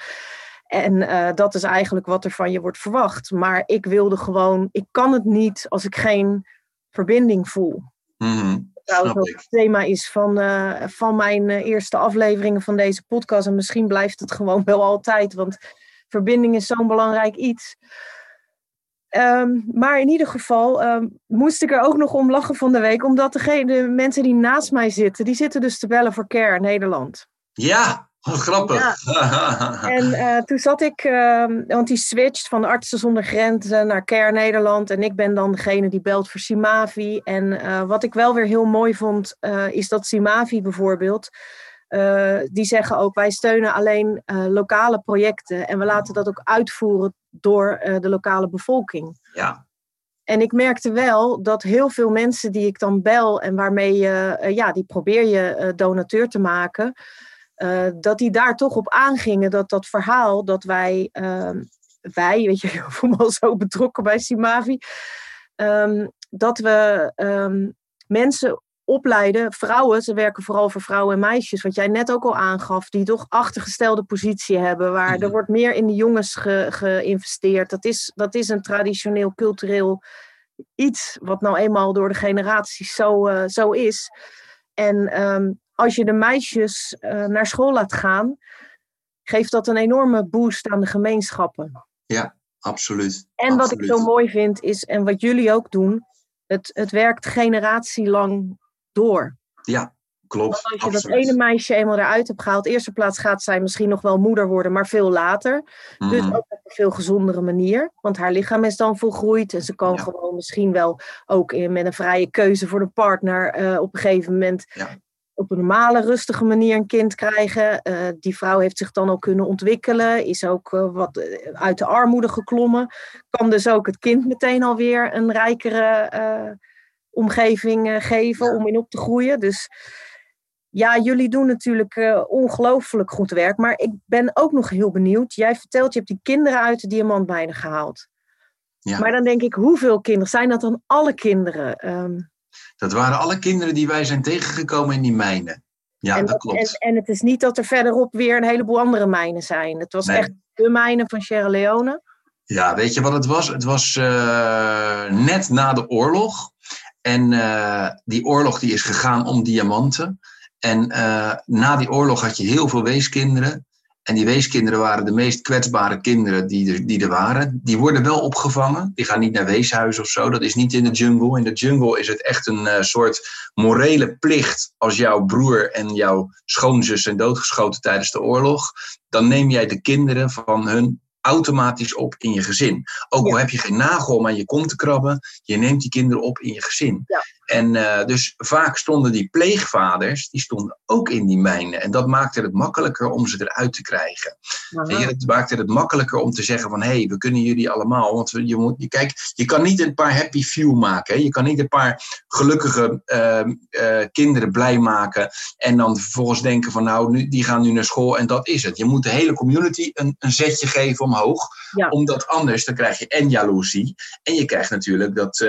En uh, dat is eigenlijk wat er van je wordt verwacht. Maar ik wilde gewoon, ik kan het niet als ik geen verbinding voel. Mm Trouwens, wat het thema is van, uh, van mijn uh, eerste afleveringen van deze podcast. En misschien blijft het gewoon wel altijd, want verbinding is zo'n belangrijk iets. Um, maar in ieder geval um, moest ik er ook nog om lachen van de week, omdat degene, de mensen die naast mij zitten, die zitten dus te bellen voor Care Nederland. Ja, Oh, grappig. Ja. En uh, toen zat ik, uh, want die switcht van Artsen zonder Grenzen naar Care Nederland. En ik ben dan degene die belt voor Simavi. En uh, wat ik wel weer heel mooi vond, eh, is dat Simavi bijvoorbeeld. die zeggen ook, wij steunen alleen lokale projecten. En we laten dat ook uitvoeren door de lokale bevolking. Ja. En ik merkte wel dat heel veel mensen die ik dan bel en waarmee je, ja, die probeer je donateur te maken. Uh, dat die daar toch op aangingen dat dat verhaal dat wij, uh, wij, weet je, ik voel me al zo betrokken bij Simavi, um, dat we um, mensen opleiden, vrouwen, ze werken vooral voor vrouwen en meisjes, wat jij net ook al aangaf, die toch achtergestelde positie hebben, waar er wordt meer in de jongens ge, geïnvesteerd. Dat is, dat is een traditioneel cultureel iets wat nou eenmaal door de generaties zo, uh, zo is. En um, als je de meisjes uh, naar school laat gaan, geeft dat een enorme boost aan de gemeenschappen. Ja, absoluut. En absoluut. wat ik zo mooi vind is, en wat jullie ook doen, het, het werkt generatielang door. Ja, klopt. Want als je absoluut. dat ene meisje eenmaal eruit hebt gehaald, eerste plaats gaat zij misschien nog wel moeder worden, maar veel later. Mm. Dus ook op een veel gezondere manier. Want haar lichaam is dan volgroeid en ze kan ja. gewoon misschien wel ook in, met een vrije keuze voor de partner uh, op een gegeven moment ja op een normale, rustige manier een kind krijgen. Uh, die vrouw heeft zich dan ook kunnen ontwikkelen, is ook uh, wat uit de armoede geklommen. Kan dus ook het kind meteen alweer een rijkere uh, omgeving geven om in op te groeien. Dus ja, jullie doen natuurlijk ongelooflijk goed werk. Maar ik ben ook nog heel benieuwd. Jij vertelt, je hebt die kinderen uit de diamantmijnen gehaald. Ja. Maar dan denk ik, hoeveel kinderen? Zijn dat dan alle kinderen? Um, dat waren alle kinderen die wij zijn tegengekomen in die mijnen. Ja, en dat, klopt. En, en, het is niet dat er verderop weer een heleboel andere mijnen zijn. Het was nee. echt de mijnen van Sierra Leone. Ja, weet je wat het was? Het was uh, net na de oorlog. En uh, die oorlog die is gegaan om diamanten. En uh, na die oorlog had je heel veel weeskinderen. En die weeskinderen waren de meest kwetsbare kinderen die er, die er waren. Die worden wel opgevangen. Die gaan niet naar weeshuis of zo. Dat is niet in de jungle. In de jungle is het echt een uh, soort morele plicht. Als jouw broer en jouw schoonzus zijn doodgeschoten tijdens de oorlog. Dan neem jij de kinderen van hun automatisch op in je gezin. Ook al heb je geen nagel om aan je kont te krabben, je neemt die kinderen op in je gezin. Ja. En uh, dus vaak stonden die pleegvaders, die stonden ook in die mijnen. En dat maakte het makkelijker om ze eruit te krijgen. En het maakte het makkelijker om te zeggen van, hé, hey, we kunnen jullie allemaal. Want je, moet, je, kijk, je kan niet een paar happy few maken. Hè? Je kan niet een paar gelukkige uh, uh, kinderen blij maken. En dan vervolgens denken van, nou, nu, die gaan nu naar school en dat is het. Je moet de hele community een, een zetje geven omhoog. Ja. Omdat anders, dan krijg je en jaloezie. En je krijgt natuurlijk dat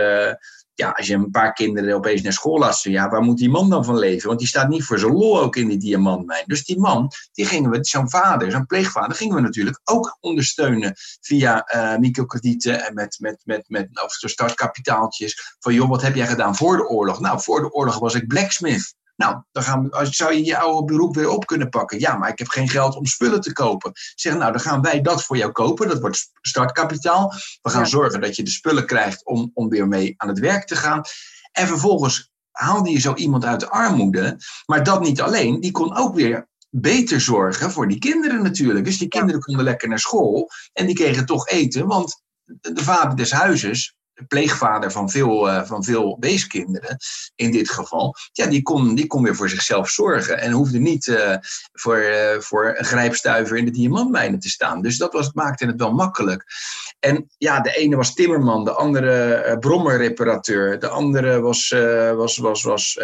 ja, als je een paar kinderen opeens naar school laat ja, waar moet die man dan van leven? Want die staat niet voor zijn lol ook in die diamantmijn. Dus die man, die gingen we, zo'n vader, zo'n pleegvader, gingen we natuurlijk ook ondersteunen via uh, microkredieten en met, met, met, met of startkapitaaltjes. Van joh, wat heb jij gedaan voor de oorlog? Nou, voor de oorlog was ik blacksmith. Nou, dan gaan we, zou je je oude beroep weer op kunnen pakken. Ja, maar ik heb geen geld om spullen te kopen. Zeg, nou, dan gaan wij dat voor jou kopen. Dat wordt startkapitaal. We gaan ja. zorgen dat je de spullen krijgt om, om weer mee aan het werk te gaan. En vervolgens haalde je zo iemand uit de armoede. Maar dat niet alleen. Die kon ook weer beter zorgen voor die kinderen natuurlijk. Dus die kinderen konden lekker naar school en die kregen toch eten, want de vader des huizes pleegvader van veel, uh, van veel weeskinderen in dit geval, ja, die kon, die kon weer voor zichzelf zorgen en hoefde niet uh, voor, uh, voor een grijpstuiver in de diamantmijnen te staan. Dus dat was, maakte het wel makkelijk. En ja, de ene was timmerman, de andere brommerreparateur, de andere was, was, was, was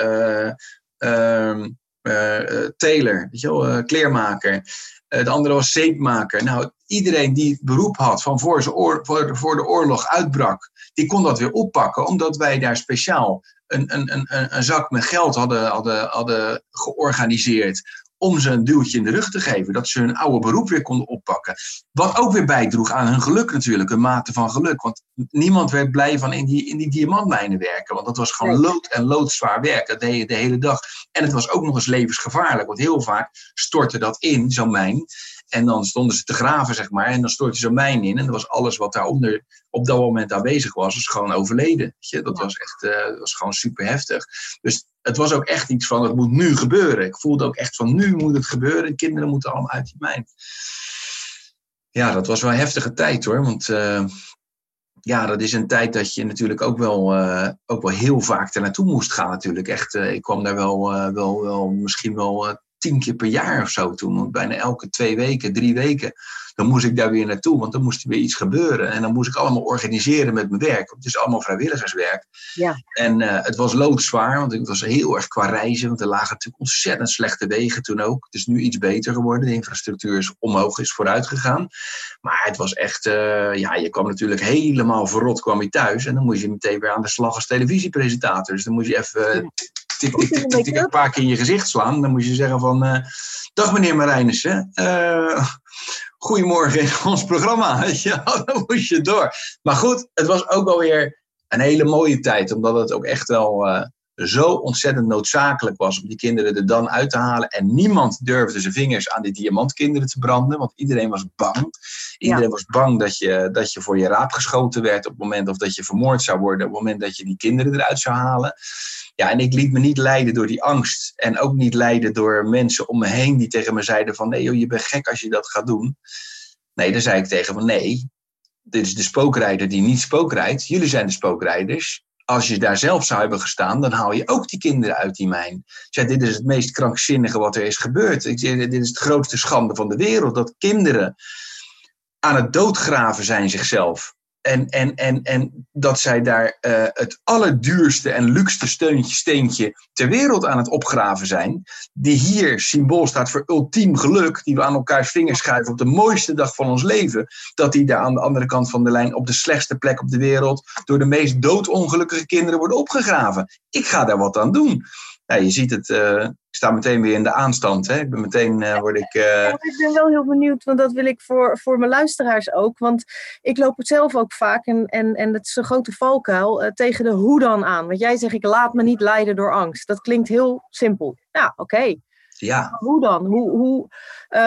ehm, tailor, weet je wel, kleermaker. de andere was zeepmaker. Nou, iedereen die beroep had van voor, oor, voor, voor de oorlog uitbrak, die kon dat weer oppakken, omdat wij daar speciaal een, een, een, een zak met geld hadden, hadden, hadden georganiseerd om ze een duwtje in de rug te geven, dat ze hun oude beroep weer konden oppakken. Wat ook weer bijdroeg aan hun geluk natuurlijk, een mate van geluk. Want niemand werd blij van in die, in die diamantmijnen werken, want dat was gewoon lood en loodzwaar werk. Dat deed je de hele dag. En het was ook nog eens levensgevaarlijk, want heel vaak stortte dat in, zo'n mijn. En dan stonden ze te graven, zeg maar. En dan stortte zo'n mijn in. En dat was alles wat daaronder op dat moment aanwezig was, was gewoon overleden. Dat was echt uh, was gewoon super heftig. Dus het was ook echt iets van, het moet nu gebeuren. Ik voelde ook echt van, nu moet het gebeuren. Kinderen moeten allemaal uit die mijn. Ja, dat was wel een heftige tijd hoor. Want uh, ja, dat is een tijd dat je natuurlijk ook wel, uh, ook wel heel vaak er naartoe moest gaan natuurlijk. Echt, ik kwam daar wel, wel, wel misschien wel tien keer per jaar of zo toen. Bijna elke twee weken, drie weken. Dan moest ik daar weer naartoe, want dan moest er weer iets gebeuren. En dan moest ik allemaal organiseren met mijn werk. Het is allemaal vrijwilligerswerk. Ja. En uh, het was loodzwaar, want ik was heel erg qua reizen. Want er lagen natuurlijk ontzettend slechte wegen toen ook. Het is nu iets beter geworden. De infrastructuur is omhoog, is vooruit gegaan. Maar het was echt, uh, ja, je kwam natuurlijk helemaal verrot kwam je thuis. En dan moest je meteen weer aan de slag als televisiepresentator. Dus dan moest je even tik, tik, tik, tik, tik, een paar keer in je gezicht slaan. Dan moet je zeggen van, uh, dag meneer Marijnissen, uh, goedemorgen in ons programma. Ja, dan moest je door. Maar goed, het was ook wel weer een hele mooie tijd, omdat het ook echt wel uh, zo ontzettend noodzakelijk was om die kinderen er dan uit te halen. En niemand durfde zijn vingers aan die diamantkinderen te branden, want iedereen was bang. Iedereen ja. was bang dat je, dat je voor je raap geschoten werd op het moment, of dat je vermoord zou worden op het moment dat je die kinderen eruit zou halen. Ja, en ik liet me niet leiden door die angst. En ook niet leiden door mensen om me heen die tegen me zeiden van... nee joh, je bent gek als je dat gaat doen. Nee, dan zei ik tegen van nee, dit is de spookrijder die niet spookrijdt. Jullie zijn de spookrijders. Als je daar zelf zou hebben gestaan, dan haal je ook die kinderen uit die mijn. Ik zei, dit is het meest krankzinnige wat er is gebeurd. Ik zei, dit is de grootste schande van de wereld. Dat kinderen aan het doodgraven zijn zichzelf. En, en, en, en dat zij daar uh, het allerduurste en luxste steuntje, steentje ter wereld aan het opgraven zijn. Die hier symbool staat voor ultiem geluk. Die we aan elkaars vingers schuiven op de mooiste dag van ons leven. Dat die daar aan de andere kant van de lijn op de slechtste plek op de wereld. door de meest doodongelukkige kinderen worden opgegraven. Ik ga daar wat aan doen ja, je ziet het, uh, ik sta meteen weer in de aanstand. Hè? Ik ben meteen, uh, word ik... Uh... ik ben wel heel benieuwd, want dat wil ik voor, voor mijn luisteraars ook. Want ik loop het zelf ook vaak, en, en, en het is een grote valkuil, tegen de hoe dan aan. Want jij zegt, ik laat me niet leiden door angst. Dat klinkt heel simpel. Ja, oké. Okay. Ja. hoe dan? Hoe, hoe,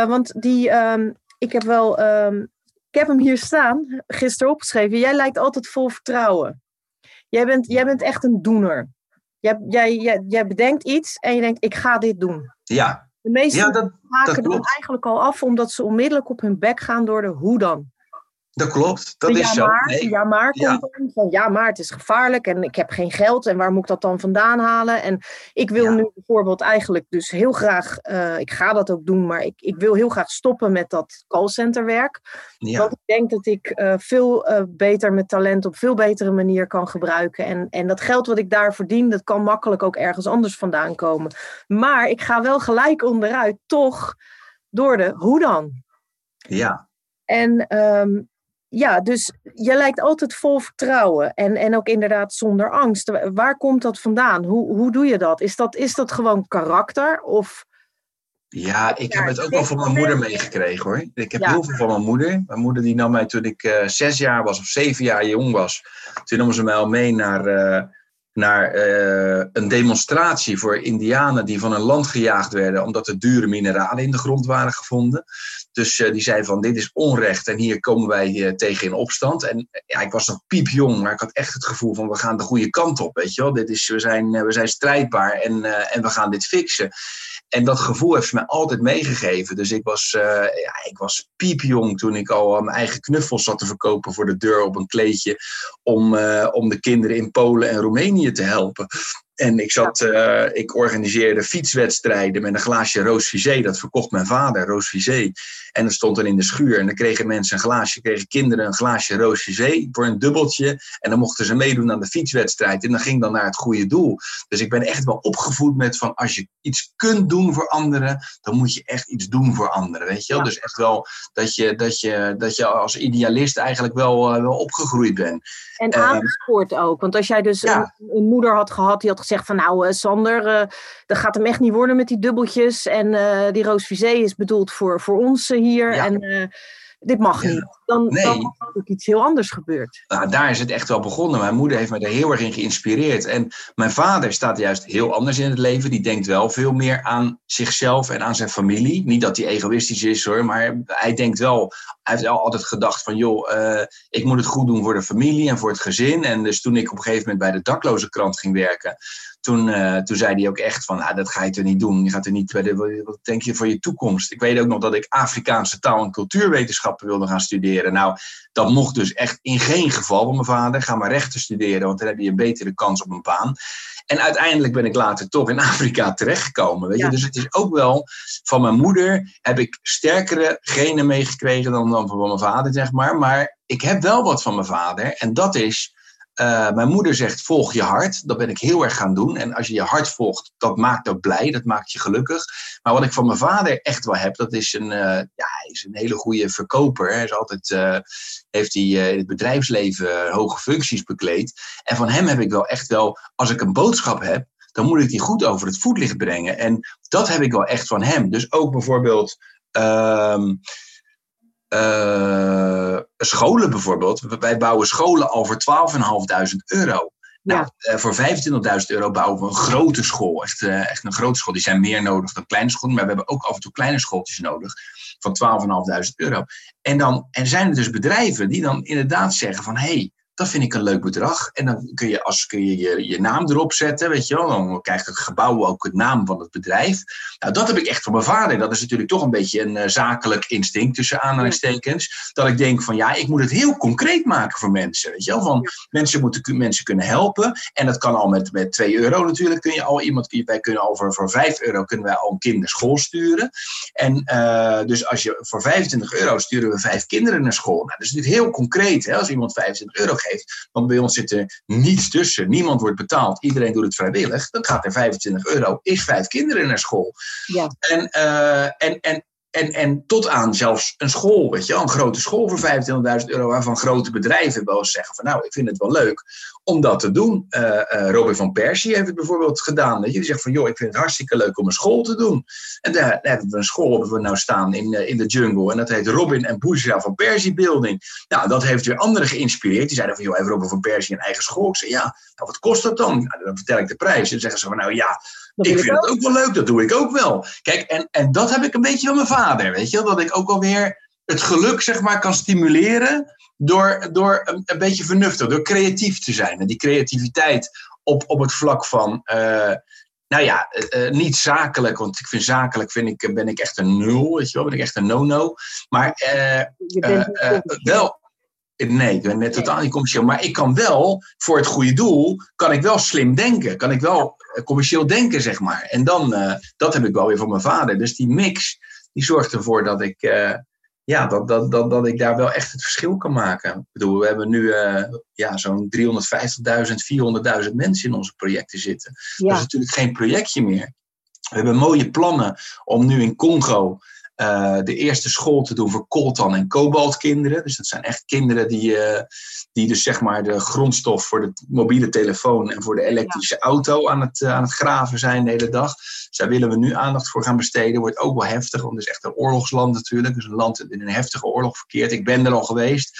want die, um, ik heb wel, um, ik heb hem hier staan, gisteren opgeschreven. Jij lijkt altijd vol vertrouwen. Jij bent, jij bent echt een doener. Jij, jij, jij, jij bedenkt iets en je denkt, ik ga dit doen. Ja. De meeste ja, dat, maken dat eigenlijk al af omdat ze onmiddellijk op hun bek gaan door de hoe dan. Dat klopt, dat is ja, maar, zo. Nee. Ja, maar komt ja. van ja, maar het is gevaarlijk en ik heb geen geld en waar moet ik dat dan vandaan halen? En ik wil ja. nu bijvoorbeeld eigenlijk dus heel graag, uh, ik ga dat ook doen, maar ik, ik wil heel graag stoppen met dat callcenterwerk. Ja. Want ik denk dat ik uh, veel uh, beter mijn talent op veel betere manier kan gebruiken. En, en dat geld wat ik daar verdien, dat kan makkelijk ook ergens anders vandaan komen. Maar ik ga wel gelijk onderuit, toch door de hoe dan? Ja. En um, ja, dus je lijkt altijd vol vertrouwen en, en ook inderdaad zonder angst. Waar komt dat vandaan? Hoe, hoe doe je dat? Is, dat? is dat gewoon karakter? Of... Ja, ik heb het ook wel van mijn moeder meegekregen hoor. Ik heb ja. heel veel van mijn moeder. Mijn moeder die nam mij toen ik uh, zes jaar was of zeven jaar jong was. Toen nam ze mij al mee naar, uh, naar uh, een demonstratie voor indianen die van een land gejaagd werden omdat er dure mineralen in de grond waren gevonden. Dus uh, die zei van dit is onrecht en hier komen wij uh, tegen in opstand. En ja, ik was nog piepjong, maar ik had echt het gevoel van we gaan de goede kant op, weet je wel. Dit is, we, zijn, we zijn strijdbaar en, en we gaan dit fixen. En dat gevoel heeft ze mij altijd meegegeven. Dus ik was, uh, ja, ik was piepjong toen ik al mijn eigen knuffels zat te verkopen voor de deur op een kleedje. Om, uh, om de kinderen in Polen en Roemenië te helpen. En ik, zat, uh, ik organiseerde fietswedstrijden met een glaasje roos visé. Dat verkocht mijn vader, roos visé. En dat stond dan in de schuur. En dan kregen mensen een glaasje, kregen kinderen een glaasje roos visé voor een dubbeltje. En dan mochten ze meedoen aan de fietswedstrijd. En dat ging dan naar het goede doel. Dus ik ben echt wel opgevoed met van als je iets kunt doen voor anderen, dan moet je echt iets doen voor anderen. Weet je wel? Dus echt wel dat je, dat, je, dat je als idealist eigenlijk wel, uh, wel opgegroeid bent. En aangespoord ook. Want als jij dus een, een, moeder had gehad die had gezegd van nou uh, Sander, uh, dat gaat hem echt niet worden met die dubbeltjes. En die roos visé is bedoeld voor, voor ons hier. En dit mag niet. Dan, nee. dan is ook iets heel anders gebeurd. Nou, daar is het echt wel begonnen. Mijn moeder heeft me daar heel erg in geïnspireerd. En mijn vader staat juist heel anders in het leven. Die denkt wel veel meer aan zichzelf en aan zijn familie. Niet dat hij egoïstisch is hoor, maar hij denkt wel. Hij heeft altijd gedacht van joh, uh, ik moet het goed doen voor de familie en voor het gezin. En dus toen ik op een gegeven moment bij de dakloze krant ging werken toen, uh, toen zei hij ook echt van, ah, dat ga je er niet doen. Je gaat er niet wat denk je voor je toekomst? Ik weet ook nog dat ik Afrikaanse taal- en cultuurwetenschappen wilde gaan studeren. Nou, dat mocht dus echt in geen geval van mijn vader. Ga maar rechten studeren, want dan heb je een betere kans op een baan. En uiteindelijk ben ik later toch in Afrika terechtgekomen. Weet je? Dus het is ook wel van mijn moeder heb ik sterkere genen meegekregen dan, dan van mijn vader, zeg maar. Maar ik heb wel wat van mijn vader. En dat is uh, mijn moeder zegt: volg je hart. Dat ben ik heel erg gaan doen. En als je je hart volgt, dat maakt ook blij, dat maakt je gelukkig. Maar wat ik van mijn vader echt wel heb, dat is een, uh, ja, hij is een hele goede verkoper. Hij is altijd, uh, heeft hij in het bedrijfsleven hoge functies bekleed. En van hem heb ik wel echt wel, als ik een boodschap heb, dan moet ik die goed over het voetlicht brengen. En dat heb ik wel echt van hem. Dus ook bijvoorbeeld. Ehm, uh, scholen bijvoorbeeld. Wij bouwen scholen al voor 12.500 euro. Nou, uh, voor 25.000 euro bouwen we een grote school. Echt, uh, echt een grote school. Die zijn meer nodig dan kleine scholen. Maar we hebben ook af en toe kleine schooltjes nodig. Van 12.500 euro. En dan en zijn er dus bedrijven die dan inderdaad zeggen van... hé, hey, dat vind ik een leuk bedrag. En dan kun je, als, kun je, je, je naam erop zetten, weet je wel. Dan krijgt het gebouw ook het naam van het bedrijf. Nou, dat heb ik echt van mijn vader. Dat is natuurlijk toch een beetje een uh, zakelijk instinct, tussen aanhalingstekens. Dat ik denk van, ja, ik moet het heel concreet maken voor mensen. Weet je wel, van mensen moeten mensen kunnen helpen. En dat kan al met, met 2 euro natuurlijk. Kun je al iemand, wij kunnen al voor, voor 5 euro kunnen wij al een kind naar school sturen. En uh, dus als je voor 25 euro sturen we vijf kinderen naar school. Nou, dat is natuurlijk heel concreet. Hè? Als iemand 25 euro geeft want bij ons zit er niets tussen. Niemand wordt betaald. Iedereen doet het vrijwillig. Dan gaat er 25 euro. Is vijf kinderen naar school. Ja. En, uh, en, en, en, en tot aan zelfs een school, weet je een grote school voor 25.000 euro, waarvan grote bedrijven wel eens zeggen van nou, ik vind het wel leuk om dat te doen. Uh, Robin van Persie heeft het bijvoorbeeld gedaan. Weet je? Zegt van joh, ik vind het hartstikke leuk om een school te doen. En daar, daar hebben we een school hebben we nou staan in, uh, in de jungle. En dat heet Robin en Boezra van Persie Building. Nou, dat heeft weer anderen geïnspireerd. Die zeiden van joh, heeft Robin van Persie een eigen school? Ik zei ja, nou wat kost dat dan? Dan vertel ik de prijs. En dan zeggen ze van nou ja, ik vind het ook wel leuk, dat doe ik ook wel. Kijk, en, en dat heb ik een beetje van mijn vader, weet je Dat ik ook alweer het geluk, zeg maar, kan stimuleren door, door een, een beetje vernuftig, door creatief te zijn. En die creativiteit op, op het vlak van... Uh, nou ja, uh, uh, niet zakelijk, want ik vind zakelijk vind ik, ben ik echt een nul, weet je wel, ben ik echt een no-no. Maar wel, Nee, ik ben net totaal niet commercieel. Maar ik kan wel, voor het goede doel, kan ik wel slim denken. Kan ik wel commercieel denken, zeg maar. En dan, uh, dat heb ik wel weer van mijn vader. Dus die mix, die zorgt ervoor dat ik, uh, ja, dat, dat, dat, dat ik daar wel echt het verschil kan maken. Ik bedoel, we hebben nu uh, ja, zo'n 350.000, 400.000 mensen in onze projecten zitten. Ja. Dat is natuurlijk geen projectje meer. We hebben mooie plannen om nu in Congo uh, de eerste school te doen voor coltan en kobaltkinderen. Dus dat zijn echt kinderen die, uh, die dus zeg maar de grondstof voor de mobiele telefoon en voor de elektrische auto aan het, uh, aan het graven zijn de hele dag. Dus daar willen we nu aandacht voor gaan besteden. Wordt ook wel heftig, want het is echt een oorlogsland natuurlijk. Dus een land dat in een heftige oorlog verkeert. Ik ben er al geweest.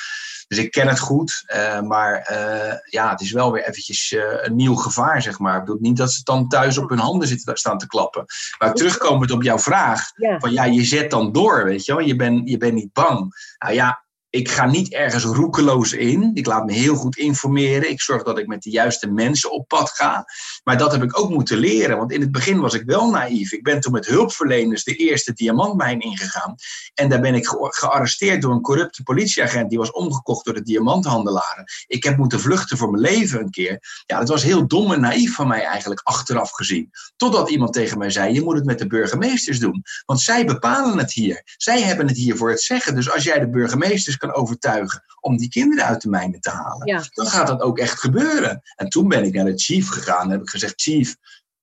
Dus ik ken het goed, uh, maar uh, ja, het is wel weer eventjes uh, een nieuw gevaar, zeg maar. Ik bedoel niet dat ze dan thuis op hun handen zitten staan te klappen. Maar terugkomend op jouw vraag, ja. van ja, je zet dan door, weet je wel. Je bent je bent niet bang. Nou ja, ik ga niet ergens roekeloos in. Ik laat me heel goed informeren. Ik zorg dat ik met de juiste mensen op pad ga. Maar dat heb ik ook moeten leren. Want in het begin was ik wel naïef. Ik ben toen met hulpverleners de eerste diamantmijn ingegaan. En daar ben ik gearresteerd door een corrupte politieagent. Die was omgekocht door de diamanthandelaren. Ik heb moeten vluchten voor mijn leven een keer. Ja, dat was heel dom en naïef van mij eigenlijk, achteraf gezien. Totdat iemand tegen mij zei: Je moet het met de burgemeesters doen. Want zij bepalen het hier. Zij hebben het hier voor het zeggen. Dus als jij de burgemeesters kan overtuigen om die kinderen uit de mijnen te halen, dan gaat dat ook echt gebeuren. En toen ben ik naar de chief gegaan en heb ik gezegd: Chief,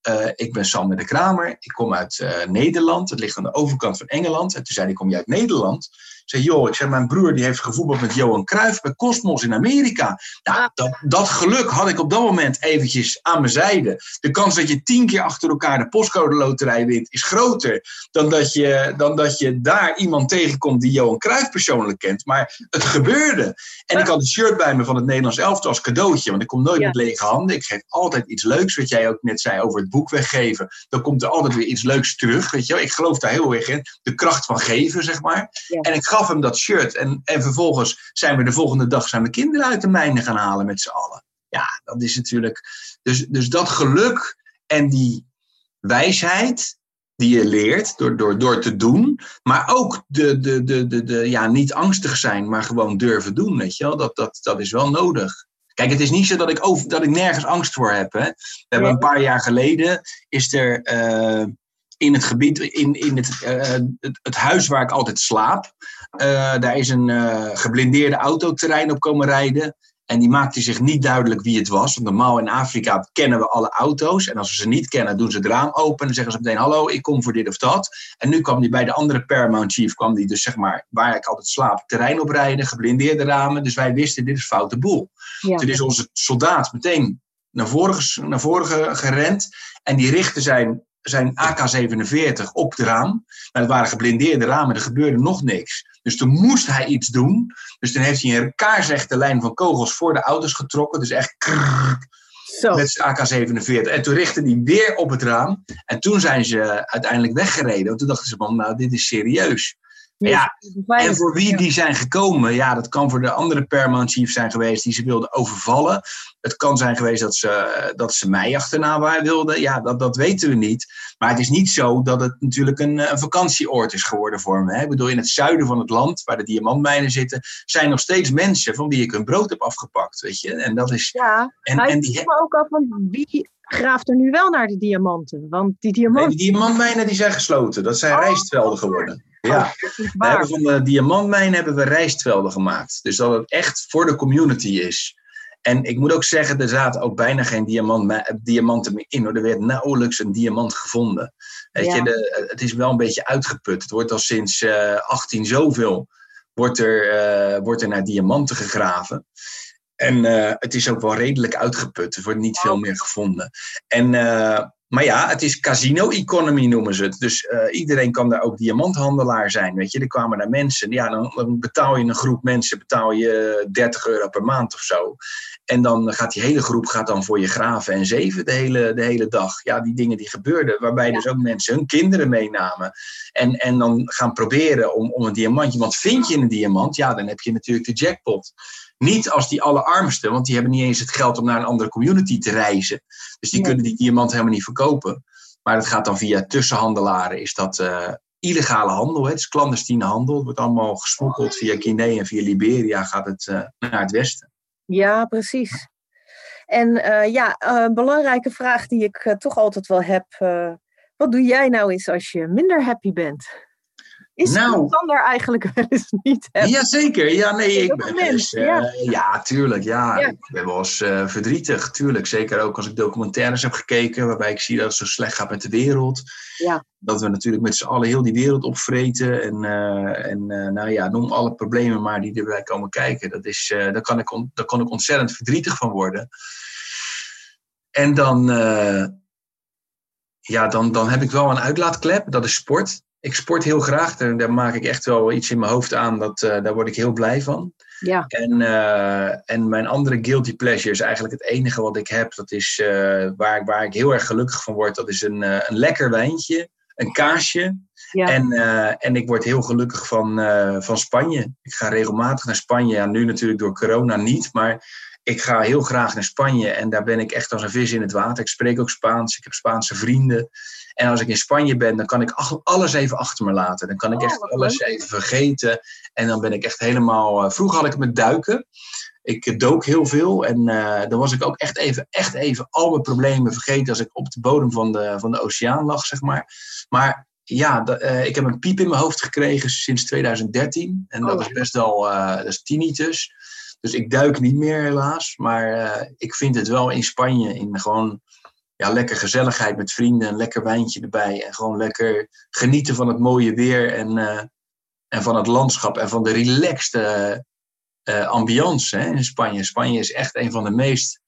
uh, ik ben Sander de Kramer, ik kom uit uh, Nederland, het ligt aan de overkant van Engeland. En toen zei hij, kom je uit Nederland? Zei, joh, ik mijn broer die heeft gevoetbald met Johan Cruijff bij Cosmos in Amerika. Nou, ah. dat, dat geluk had ik op dat moment eventjes aan mijn zijde. De kans dat je tien keer achter elkaar de postcode loterij wint, is groter dan dat je, dan dat je daar iemand tegenkomt die Johan Cruijff persoonlijk kent. Maar het gebeurde. En ik had een shirt bij me van het Nederlands elftal als cadeautje, want ik kom nooit met lege handen. Ik geef altijd iets leuks, wat jij ook net zei over het boek weggeven. Dan komt er altijd weer iets leuks terug, weet je wel. Ik geloof daar heel erg in. De kracht van geven, zeg maar. En ik gaf hem dat shirt. En, en vervolgens zijn we de volgende dag zijn we kinderen uit de mijnen gaan halen met z'n allen. Ja, dat is natuurlijk. Dus, dus dat geluk en die wijsheid die je leert door, door, door te doen. Maar ook de, de, de, de, de, ja, niet angstig zijn, maar gewoon durven doen. Weet je wel? Dat, dat, dat is wel nodig. Kijk, het is niet zo dat ik, over, dat ik nergens angst voor heb. Hè. We hebben een paar jaar geleden, is er uh, in het gebied, in, in het, uh, het, het, huis waar ik altijd slaap, daar is een uh, geblindeerde autoterrein op komen rijden. En die maakte zich niet duidelijk wie het was. Want normaal in Afrika kennen we alle auto's. En als we ze niet kennen, doen ze het raam open. En zeggen ze meteen: Hallo, ik kom voor dit of dat. En nu kwam die bij de andere Paramount Chief, kwam die dus zeg maar waar ik altijd slaap, terrein oprijden, geblindeerde ramen. Dus wij wisten: dit is foute boel. Ja. Toen is onze soldaat meteen naar voren, naar voren gerend. En die richtte zijn zijn AK-47 op het raam. Maar nou, het waren geblindeerde ramen, er gebeurde nog niks. Dus toen moest hij iets doen. Dus toen heeft hij een kaarsrechte lijn van kogels voor de auto's getrokken. Dus echt krrr, Zo. met zijn AK-47. En toen richtte hij weer op het raam. En toen zijn ze uiteindelijk weggereden. Want toen dachten ze van, nou, dit is serieus. Ja, en voor wie die zijn gekomen, ja, dat kan voor de andere Chief zijn geweest die ze wilden overvallen. Het kan zijn geweest dat ze, dat ze mij achterna wilden. Ja, dat, dat weten we niet. Maar het is niet zo dat het natuurlijk een, een vakantieoord is geworden voor me. Hè. Ik bedoel, in het zuiden van het land, waar de diamantmijnen zitten, zijn nog steeds mensen van wie ik hun brood heb afgepakt. Weet je? En dat is. Ja, en, en die me ook af, want wie graaft er nu wel naar de diamanten? Want die diamanten. Nee, die diamantmijnen die zijn gesloten. Dat zijn oh, rijstvelden geworden. Ja, oh, we hebben van de diamantmijn hebben we rijstvelden gemaakt. Dus dat het echt voor de community is. En ik moet ook zeggen, er zaten ook bijna geen diamant, diamanten meer in. Hoor. Er werd nauwelijks een diamant gevonden. Weet je, de, het is wel een beetje uitgeput. Het wordt al sinds uh, eh, 18 zoveel wordt er, uh, wordt er naar diamanten gegraven. En uh, het is ook wel redelijk uitgeput. Er wordt niet veel meer gevonden. En maar ja, het is casino-economy noemen ze het. Dus uh, iedereen kan daar ook diamanthandelaar zijn. Weet je, er kwamen daar mensen. Ja, dan, dan, betaal je een groep mensen betaal je 30 euro per maand of zo. En dan gaat die hele groep gaat dan voor je graven en zeven de hele, de hele dag. Ja, die dingen die gebeurden. Waarbij dus ook mensen hun kinderen meenamen. En, en dan gaan proberen om, om een diamantje. Want vind je een diamant, ja, dan heb je natuurlijk de jackpot. Niet als die allerarmsten, want die hebben niet eens het geld om naar een andere community te reizen. Dus die kunnen die diamant helemaal niet verkopen. Maar het gaat dan via tussenhandelaren, is dat uh, illegale handel. Hè? Het is clandestine handel. Het wordt allemaal gesmokkeld via Guinea en via Liberia gaat het uh, naar het westen. Ja, precies. En uh, ja, een belangrijke vraag die ik toch altijd wel heb. wat doe jij nou eens als je minder happy bent? Is nou, Sander eigenlijk wel eens niet happy? Jazeker, ja, nee, ik ben dus, ja. ja, tuurlijk, ja. Ik ben wel eens uh, verdrietig, tuurlijk. Zeker ook als ik documentaires heb gekeken waarbij ik zie dat het zo slecht gaat met de wereld. Ja. Dat we natuurlijk met z'n allen heel die wereld opvreten. En, uh, en nou ja, noem alle problemen maar die erbij komen kijken. Dat is, daar, kan ik on, daar kan ik ontzettend verdrietig van worden. En dan, ja, dan, dan heb ik wel een uitlaatklep, dat is sport ik sport heel graag. Daar, daar, maak ik echt wel iets in mijn hoofd aan. Dat, uh, daar word ik heel blij van. Ja. En, uh, en mijn andere guilty pleasure is eigenlijk het enige wat ik heb. Dat is uh, waar, waar ik heel erg gelukkig van word. Dat is een, een lekker wijntje. een kaasje. Ja. En, en ik word heel gelukkig van, van Spanje. Ik ga regelmatig naar Spanje. Ja, nu natuurlijk door corona niet, maar ik ga heel graag naar Spanje en daar ben ik echt als een vis in het water. Ik spreek ook Spaans, ik heb Spaanse vrienden. En als ik in Spanje ben, dan kan ik alles even achter me laten. Dan kan ik oh, echt alles even vergeten. En dan ben ik echt helemaal. Uh, vroeger had ik het met duiken. Ik dook heel veel en uh, dan was ik ook echt even, echt even al mijn problemen vergeten als ik op de bodem van de, van de oceaan lag, zeg maar. Maar ja, uh, ik heb een piep in mijn hoofd gekregen sinds 2013. En dat oh. is best wel, dat is tinnitus. Dus ik duik niet meer helaas. Maar uh, ik vind het wel in Spanje, in gewoon ja, lekker gezelligheid met vrienden, een lekker wijntje erbij. En gewoon lekker genieten van het mooie weer en, uh, en van het landschap en van de relaxte uh, ambiance hè, in Spanje. Spanje is echt een van de meest,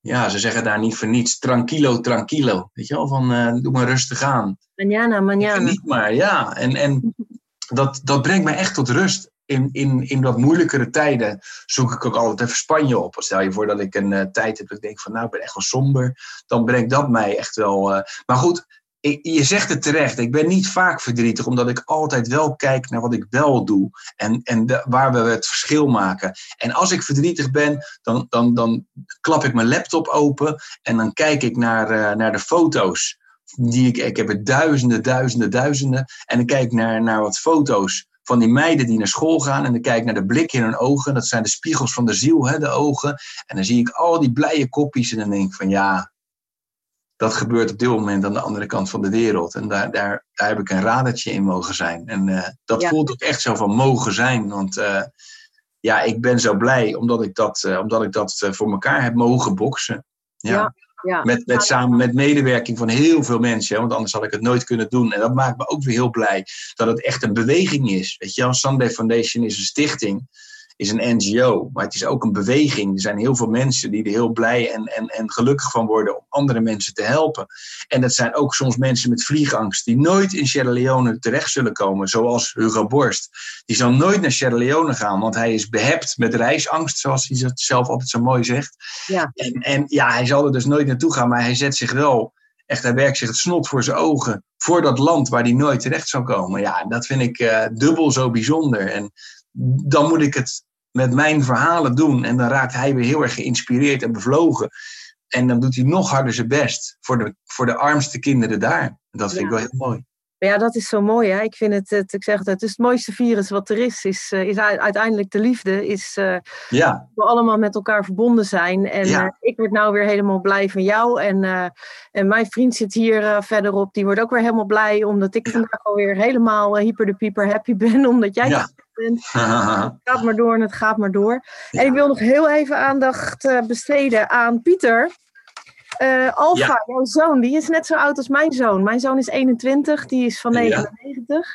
ja, ze zeggen daar niet voor niets, tranquilo, tranquilo. Weet je wel, van doe maar rustig aan. Mañana, mañana. Niet maar, ja. En, en dat, dat brengt mij echt tot rust in, in, in wat moeilijkere tijden zoek ik ook altijd even Spanje op. Stel je voor dat ik een uh, tijd heb dat ik denk van nou, ik ben echt wel somber. Dan brengt dat mij echt wel... Uh, maar goed, ik, je zegt het terecht. Ik ben niet vaak verdrietig, omdat ik altijd wel kijk naar wat ik wel doe. En, en waar we het verschil maken. En als ik verdrietig ben, dan, dan, dan klap ik mijn laptop open. En dan kijk ik naar, uh, naar de foto's. Die ik, ik heb er duizenden, duizenden, duizenden. En dan kijk ik naar, naar wat foto's van die meiden die naar school gaan en dan kijk ik naar de blik in hun ogen. Dat zijn de spiegels van de ziel, hè, de ogen. En dan zie ik al die blije kopjes en dan denk ik van ja, dat gebeurt op dit moment aan de andere kant van de wereld. En daar, daar, daar heb ik een radertje in mogen zijn. En uh, dat voelt ook echt zo van mogen zijn. Want uh, ja, ik ben zo blij omdat ik dat, uh, omdat ik dat voor elkaar heb mogen boksen. ja. ja. Ja. Met, met, samen met medewerking van heel veel mensen. Want anders had ik het nooit kunnen doen. En dat maakt me ook weer heel blij dat het echt een beweging is. Weet je, Sunday Foundation is een stichting is een NGO, maar het is ook een beweging. Er zijn heel veel mensen die er heel blij en, en, en gelukkig van worden om andere mensen te helpen. En dat zijn ook soms mensen met vliegangst die nooit in Sierra Leone terecht zullen komen, zoals Hugo Borst. Die zal nooit naar Sierra Leone gaan, want hij is behept met reisangst, zoals hij zelf altijd zo mooi zegt. Ja. En, en ja, hij zal er dus nooit naartoe gaan, maar hij zet zich wel echt, hij werkt zich het snot voor zijn ogen voor dat land waar hij nooit terecht zou komen. Ja, dat vind ik uh, dubbel zo bijzonder. En dan moet ik het met mijn verhalen doen. En dan raakt hij weer heel erg geïnspireerd en bevlogen. En dan doet hij nog harder zijn best voor de, voor de armste kinderen daar. Dat vind ik wel heel mooi. Ja, dat is zo mooi. Hè? Ik vind het, het, ik zeg het, het is het mooiste virus wat er is. Is, eh, is uiteindelijk de liefde. Is uh, ja. we allemaal met elkaar verbonden zijn. En ja. uh, ik word nou weer helemaal blij van jou. En, en mijn vriend zit hier verderop. Die wordt ook weer helemaal blij. Omdat ik ja. vandaag alweer helemaal hyper de pieper happy ben. Omdat jij ja. bent. het gaat maar door en het gaat maar door. En ik wil nog heel even aandacht besteden aan Pieter. Uh, Alfa, jouw zoon, die is net zo oud als mijn zoon. Mijn zoon is 21, die is van 99.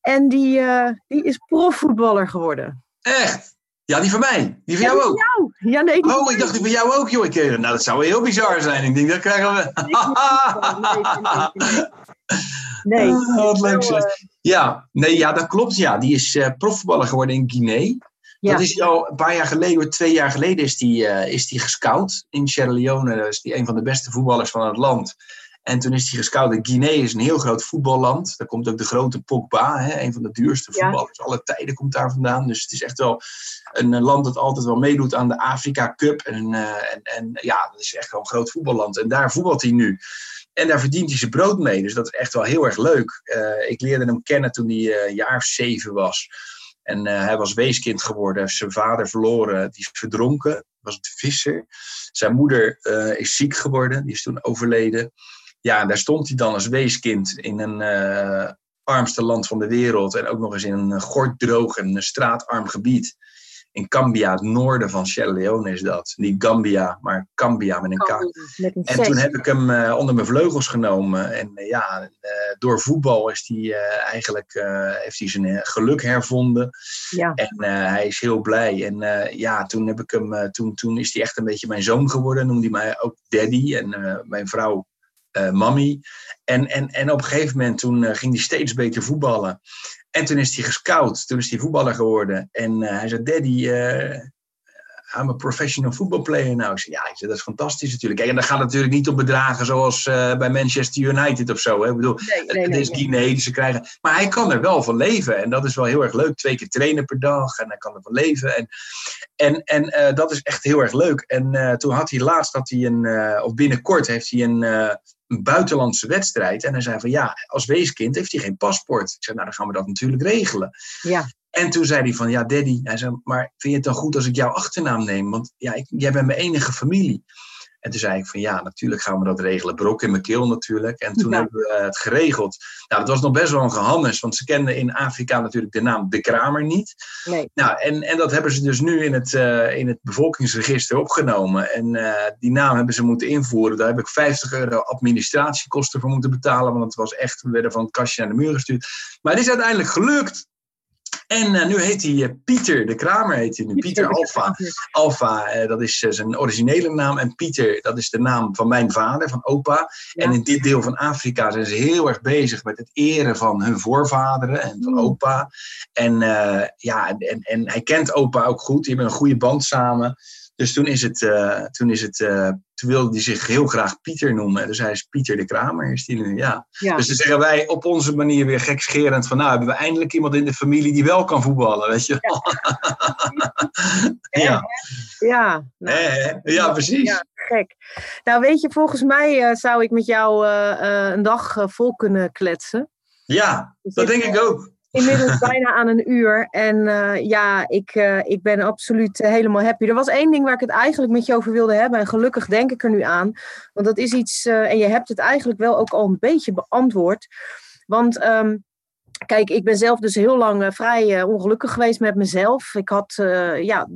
En die, uh, die is profvoetballer geworden. Echt? Ja, die van mij. Die van jou ook. Jou. Ja, nee, oh, ik dacht die van jou ook, joh. Ik, nou, dat zou heel bizar zijn. Ik denk, dat krijgen we. Nee, nee, nee, wat leuk zeg. Ja, nee, ja, dat klopt. Ja, die is uh, profvoetballer geworden in Guinea. Dat is al een paar jaar geleden, twee jaar geleden, is die, uh, is die gescout in Sierra Leone. Dat is die een van de beste voetballers van het land. En toen is hij gescout. Guinea is een heel groot voetballand. Daar komt ook de grote Pogba, hè, een van de duurste voetballers. Ja. Alle tijden komt daar vandaan. Dus het is echt wel een land dat altijd wel meedoet aan de Afrika Cup. En, uh, en, en ja, dat is echt wel een groot voetballand. En daar voetbalt hij nu. En daar verdient hij zijn brood mee. Dus dat is echt wel heel erg leuk. Uh, ik leerde hem kennen toen hij een jaar of zeven was. En uh, hij was weeskind geworden, zijn vader verloren, die is verdronken, was het visser. Zijn moeder uh, is ziek geworden, die is toen overleden. Ja, en daar stond hij dan als weeskind in een uh, armste land van de wereld en ook nog eens in een gorddroog en straatarm gebied in Cambia, het noorden van Sierra Leone is dat. Niet Gambia, maar Cambia met een K. en toen heb ik hem uh, onder mijn vleugels genomen. En uh, ja, uh, door voetbal is die, eigenlijk, heeft hij zijn geluk hervonden. Ja. En hij is heel blij. En ja, toen, heb ik hem, toen, toen is hij echt een beetje mijn zoon geworden. Noemde hij mij ook daddy. En mijn vrouw uh, Mammy. En, en, en op een gegeven moment toen ging hij steeds beter voetballen. En toen is hij gescout. Toen is hij voetballer geworden. En uh, hij zei, daddy, uh, I'm a professional football player nou. Ik zei, ja, ik zei, dat is fantastisch natuurlijk. Kijk, en dan gaat het natuurlijk niet om bedragen zoals uh, bij Manchester United of zo. Hè? Ik bedoel, nee, nee, het is diner die ze krijgen. Maar hij kan er wel van leven. En dat is wel heel erg leuk. Twee keer trainen per dag. En hij kan er van leven. En, en, en uh, dat is echt heel erg leuk. En uh, toen had hij laatst, had hij een, of binnenkort heeft hij een, een buitenlandse wedstrijd. En hij zei van ja, als weeskind heeft hij geen paspoort. Ik zei, nou dan gaan we dat natuurlijk regelen. Ja. En toen zei hij van, ja daddy, hij zei, maar vind je het dan goed als ik jouw achternaam neem? Want ja, ik, jij bent mijn enige familie. En toen zei ik van, ja, natuurlijk gaan we dat regelen. Brok in mijn keel natuurlijk. En toen hebben we het geregeld. Nou, dat was nog best wel een gehannes, want ze kenden in Afrika natuurlijk de naam De Kramer niet. Nee. Nou, en, en dat hebben ze dus nu in het, uh, in het bevolkingsregister opgenomen. En uh, die naam hebben ze moeten invoeren. Daar heb ik 50 euro administratiekosten voor moeten betalen, want het was echt, we werden van het kastje naar de muur gestuurd. Maar het is uiteindelijk gelukt. En uh, nu heet hij uh, Pieter de Kramer, heet hij nu. Pieter Alfa. Alfa, uh, dat is zijn originele naam. En Pieter, dat is de naam van mijn vader, van opa. Ja. En in dit deel van Afrika zijn ze heel erg bezig met het eren van hun voorvaderen en van opa. En, ja, en, en hij kent opa ook goed. Die hebben een goede band samen. Dus toen, is het, uh, toen, is het, uh, toen wilde hij zich heel graag Pieter noemen. Dus hij is Pieter de Kramer. Is die nu, ja. ja. Dus dan zeggen wij op onze manier weer gekscherend van... nou, hebben we eindelijk iemand in de familie die wel kan voetballen, weet je Ja, ja. ja. Nou, eh, ja precies. Ja, gek. Nou, weet je, volgens mij uh, zou ik met jou een dag vol kunnen kletsen. Ja, dat denk ik ook inmiddels bijna aan een uur. En uh, ja, ik, uh, ik ben absoluut helemaal happy. Er was één ding waar ik het eigenlijk met je over wilde hebben. En gelukkig denk ik er nu aan. Want dat is iets, en je hebt het eigenlijk wel ook al een beetje beantwoord. Want um, kijk, ik ben zelf dus heel lang vrij ongelukkig geweest met mezelf. Ik had ja,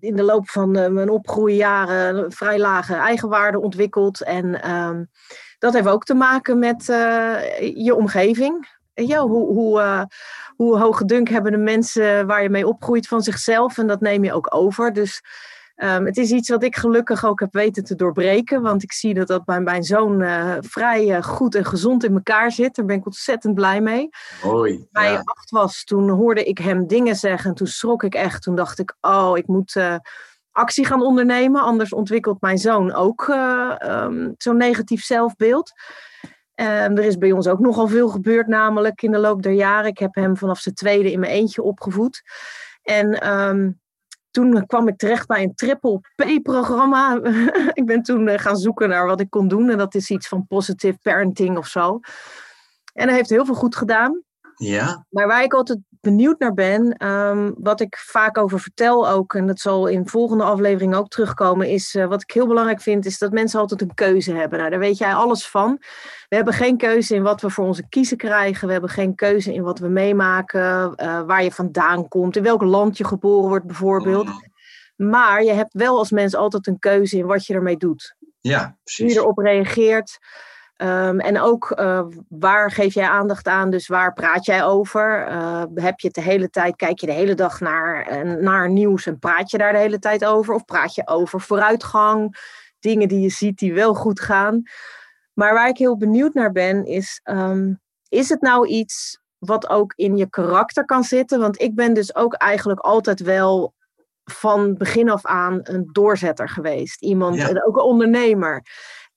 in de loop van mijn opgroeijaren vrij lage eigenwaarde ontwikkeld. En um, dat heeft ook te maken met je omgeving ja, hoe, hoe, uh, hoe hoge dunk hebben de mensen waar je mee opgroeit van zichzelf. En dat neem je ook over. Dus um, het is iets wat ik gelukkig ook heb weten te doorbreken. Want ik zie dat dat bij mijn zoon uh, vrij uh, goed en gezond in elkaar zit. Daar ben ik ontzettend blij mee. Mooi. Toen hij ja. acht was, toen hoorde ik hem dingen zeggen. En toen schrok ik echt. Toen dacht ik, oh, ik moet actie gaan ondernemen. Anders ontwikkelt mijn zoon ook um, zo'n negatief zelfbeeld. Um, er is bij ons ook nogal veel gebeurd, namelijk in de loop der jaren. Ik heb hem vanaf zijn tweede in mijn eentje opgevoed. En um, toen kwam ik terecht bij een triple P-programma. ik ben toen uh, gaan zoeken naar wat ik kon doen. En dat is iets van positive parenting of zo. En hij heeft heel veel goed gedaan. Ja. Maar waar ik altijd benieuwd naar ben, um, wat ik vaak over vertel ook, en dat zal in volgende aflevering ook terugkomen, is uh, wat ik heel belangrijk vind, is dat mensen altijd een keuze hebben. Nou, daar weet jij alles van. We hebben geen keuze in wat we voor onze kiezen krijgen. We hebben geen keuze in wat we meemaken, uh, waar je vandaan komt, in welk land je geboren wordt bijvoorbeeld. Mm. Maar je hebt wel als mens altijd een keuze in wat je ermee doet. Ja, precies. Hoe je erop reageert. Um, en ook uh, waar geef jij aandacht aan, dus waar praat jij over? Uh, heb je het de hele tijd, kijk je de hele dag naar, naar nieuws en praat je daar de hele tijd over? Of praat je over vooruitgang, dingen die je ziet die wel goed gaan? Maar waar ik heel benieuwd naar ben, is: um, is het nou iets wat ook in je karakter kan zitten? Want ik ben dus ook eigenlijk altijd wel van begin af aan een doorzetter geweest. Iemand, ja. ook een ondernemer.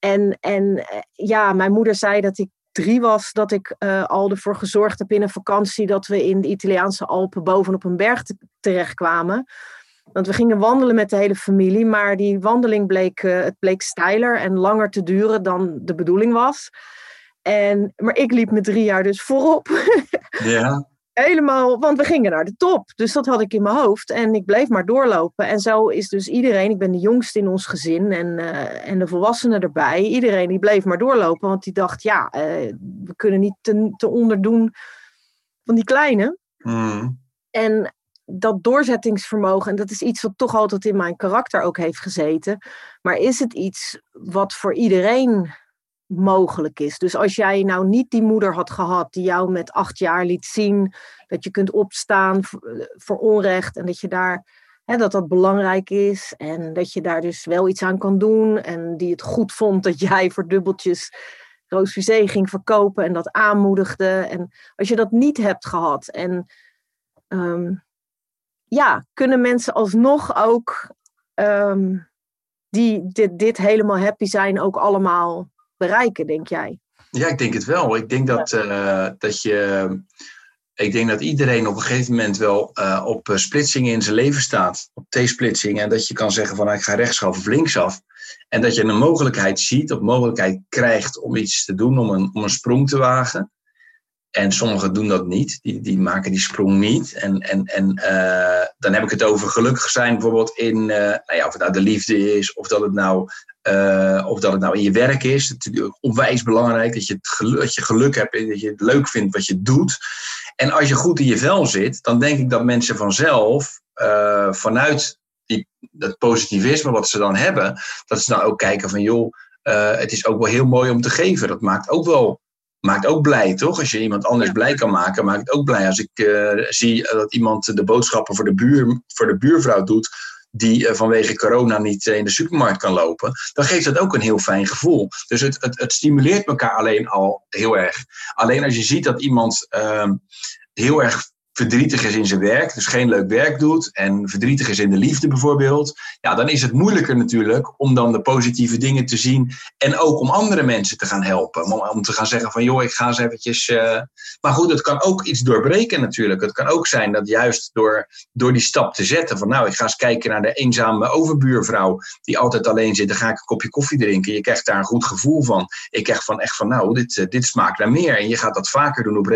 En, en ja, mijn moeder zei dat ik drie was, dat ik uh, al ervoor gezorgd heb in een vakantie dat we in de Italiaanse Alpen bovenop een berg te terechtkwamen. Want we gingen wandelen met de hele familie, maar die wandeling bleek, uh, het bleek steiler en langer te duren dan de bedoeling was. En, maar ik liep met drie jaar dus voorop. Ja. Helemaal, want we gingen naar de top. Dus dat had ik in mijn hoofd. En ik bleef maar doorlopen. En zo is dus iedereen, ik ben de jongste in ons gezin en, uh, en de volwassenen erbij. Iedereen die bleef maar doorlopen, want die dacht, ja, uh, we kunnen niet te, te onderdoen van die kleine. Mm. En dat doorzettingsvermogen, en dat is iets wat toch altijd in mijn karakter ook heeft gezeten. Maar is het iets wat voor iedereen mogelijk is. Dus als jij nou niet die moeder had gehad die jou met acht jaar liet zien dat je kunt opstaan voor, eh, voor onrecht en dat je daar hè, dat dat belangrijk is en dat je daar dus wel iets aan kan doen en die het goed vond dat jij voor dubbeltjes ging verkopen en dat aanmoedigde. En als je dat niet hebt gehad en um, ja, kunnen mensen alsnog ook ehm, die dit helemaal happy zijn ook allemaal bereiken, denk jij? Ja, ik denk het wel. Ik denk dat, uh, dat je. Ik denk dat iedereen op een gegeven moment wel uh, op splitsingen in zijn leven staat. Op T-splitsingen. En dat je kan zeggen van nou, ik ga rechtsaf of linksaf. En dat je een mogelijkheid ziet of mogelijkheid krijgt om iets te doen, om een, om een sprong te wagen. En sommigen doen dat niet, die, die maken die sprong niet. En, en, en uh, dan heb ik het over gelukkig zijn, bijvoorbeeld in, uh, nou ja, of het nou de liefde is, of dat het nou, uh, of dat het nou in je werk is. Het is natuurlijk onwijs belangrijk dat je, geluk, dat je geluk hebt en dat je het leuk vindt wat je doet. En als je goed in je vel zit, dan denk ik dat mensen vanzelf vanuit die, dat positivisme wat ze dan hebben, dat ze dan ook kijken van joh, het is ook wel heel mooi om te geven. Dat maakt ook wel maakt ook blij, toch? Als je iemand anders blij kan maken, maakt het ook blij. Als ik uh, zie dat iemand de boodschappen voor de, buur, voor de buurvrouw doet, die uh, vanwege corona niet uh, in de supermarkt kan lopen, dan geeft dat ook een heel fijn gevoel. Dus het, het, het stimuleert elkaar alleen al heel erg. Alleen als je ziet dat iemand ehm, heel erg verdrietig is in zijn werk, dus geen leuk werk doet en verdrietig is in de liefde bijvoorbeeld, ja, dan is het moeilijker natuurlijk om dan de positieve dingen te zien en ook om andere mensen te gaan helpen. Om, te gaan zeggen van joh, ik ga eens eventjes. Uh... Maar goed, het kan ook iets doorbreken natuurlijk. Het kan ook zijn dat juist door, door die stap te zetten van nou, ik ga eens kijken naar de eenzame overbuurvrouw die altijd alleen zit, dan ga ik een kopje koffie drinken. Je krijgt daar een goed gevoel van. Ik krijg van echt van nou, dit, uh, dit smaakt naar meer. En je gaat dat vaker doen op,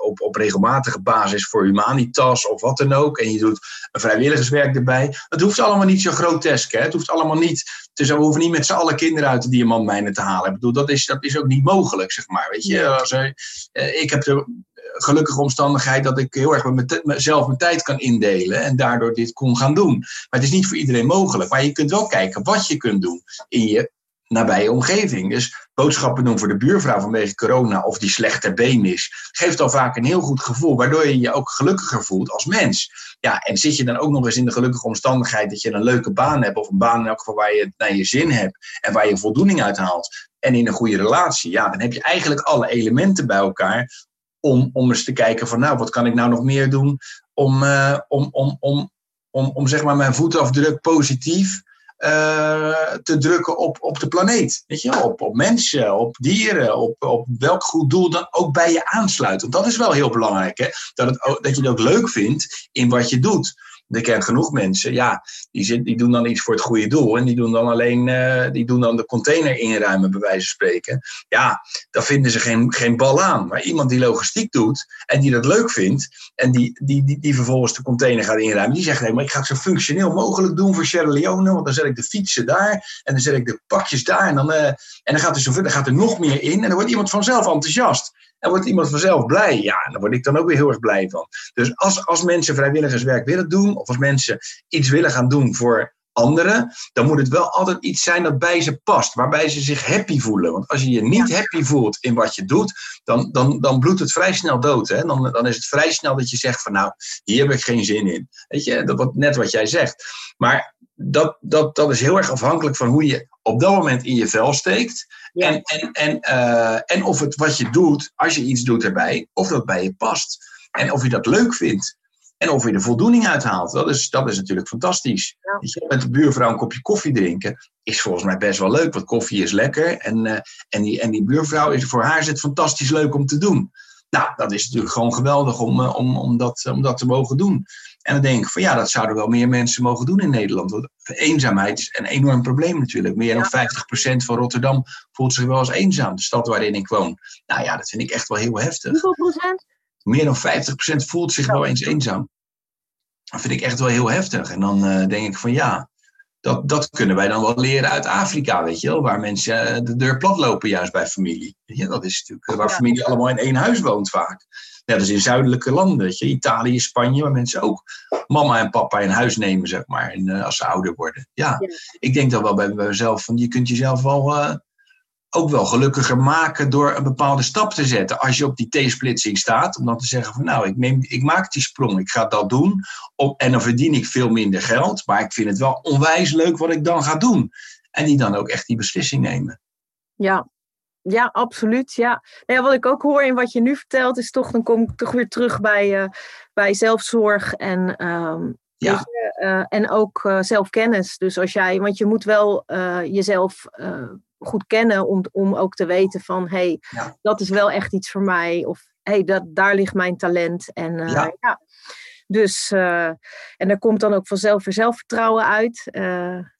op, op regelmatige basis voor Humanitas of wat dan ook. En je doet een vrijwilligerswerk erbij. Het hoeft allemaal niet zo grotesk. Hè? Het hoeft allemaal niet. Dus we hoeven niet met z'n allen kinderen uit de diamantmijnen te halen. Ik bedoel, dat is, dat is ook niet mogelijk, zeg maar. Weet je, als er, eh, ik heb de gelukkige omstandigheid dat ik heel erg met mezelf mijn tijd kan indelen en daardoor dit kon gaan doen. Maar het is niet voor iedereen mogelijk. Maar je kunt wel kijken wat je kunt doen in je nabije omgeving. Dus boodschappen doen voor de buurvrouw vanwege corona of die slechter been is, geeft al vaak een heel goed gevoel, waardoor je je ook gelukkiger voelt als mens. Ja, en zit je dan ook nog eens in de gelukkige omstandigheid dat je een leuke baan hebt, of een baan in elk geval waar je naar je zin hebt en waar je voldoening uit haalt, en in een goede relatie, ja, dan heb je eigenlijk alle elementen bij elkaar om, om eens te kijken van, nou, wat kan ik nou nog meer doen om, uh, om, om, om, om, om zeg maar mijn voetafdruk positief uh, te drukken op, op de planeet. Weet je, op, op mensen, op dieren, op, op welk goed doel dan ook bij je aansluit. Want dat is wel heel belangrijk, hè? Dat, het dat je het ook leuk vindt in wat je doet. Ik ken genoeg mensen, ja, die, zit, die doen dan iets voor het goede doel. En die doen dan alleen uh, die doen dan de container inruimen, bij wijze van spreken. Ja, daar vinden ze geen, geen bal aan. Maar iemand die logistiek doet en die dat leuk vindt. En die, die, die, die vervolgens de container gaat inruimen. Die zegt, nee, maar ik ga het zo functioneel mogelijk doen voor Sierra Leone. Want dan zet ik de fietsen daar. En dan zet ik de pakjes daar. En dan, uh, en dan, gaat, er zo, dan gaat er nog meer in. En dan wordt iemand vanzelf enthousiast. En wordt iemand vanzelf blij. Ja, daar word ik dan ook weer heel erg blij van. Dus als, als mensen vrijwilligerswerk willen doen, of als mensen iets willen gaan doen voor anderen, dan moet het wel altijd iets zijn dat bij ze past, waarbij ze zich happy voelen. Want als je je niet happy voelt in wat je doet, dan, dan, dan bloedt het vrij snel dood. Hè? Dan, dan is het vrij snel dat je zegt van nou, hier heb ik geen zin in. Weet je, dat wordt net wat jij zegt. Maar dat, dat, dat is heel erg afhankelijk van hoe je op dat moment in je vel steekt. Ja. En, en, en, uh, en of het wat je doet, als je iets doet erbij, of dat bij je past. En of je dat leuk vindt. En of je er voldoening uit haalt. Dat is, dat is natuurlijk fantastisch. Ja. Je, met de buurvrouw een kopje koffie drinken is volgens mij best wel leuk. Want koffie is lekker. En, uh, en, die, en die buurvrouw is voor haar is het fantastisch leuk om te doen. Nou, dat is natuurlijk gewoon geweldig om, uh, om, om, dat, om dat te mogen doen. En dan denk ik van ja, dat zouden wel meer mensen mogen doen in Nederland. Want eenzaamheid is een enorm probleem natuurlijk. Meer dan 50% van Rotterdam voelt zich wel als eenzaam, de stad waarin ik woon. Nou ja, dat vind ik echt wel heel heftig. Hoeveel procent? Meer dan 50% voelt zich wel eens eenzaam. Dat vind ik echt wel heel heftig. En dan uh, denk ik van ja, dat, dat kunnen wij dan wel leren uit Afrika, weet je wel. Waar mensen de deur plat lopen juist bij familie. Ja, dat is natuurlijk waar familie allemaal in één huis woont vaak. Dat is in zuidelijke landen, weet je. Italië, Spanje, waar mensen ook mama en papa in huis nemen, zeg maar. En, uh, als ze ouder worden. Ja, ja, ik denk dan wel bij, bij mezelf van je kunt jezelf wel... Uh, ook wel gelukkiger maken door een bepaalde stap te zetten. Als je op die T-splitsing staat, om dan te zeggen van nou, ik, neem, ik maak die sprong, ik ga dat doen. Op, en dan verdien ik veel minder geld, maar ik vind het wel onwijs leuk wat ik dan ga doen. En die dan ook echt die beslissing nemen. Ja, ja, absoluut. Ja. Nou ja, wat ik ook hoor in wat je nu vertelt, is toch, dan kom ik toch weer terug bij, uh, bij zelfzorg en um, ja. en ook zelfkennis. Dus als jij, want je moet wel jezelf goed kennen om, om ook te weten van hé, hey, dat is wel echt iets voor mij. Of hé, hey, dat, daar ligt mijn talent. En ja. ja. Dus, en daar komt dan ook vanzelf weer zelfvertrouwen uit.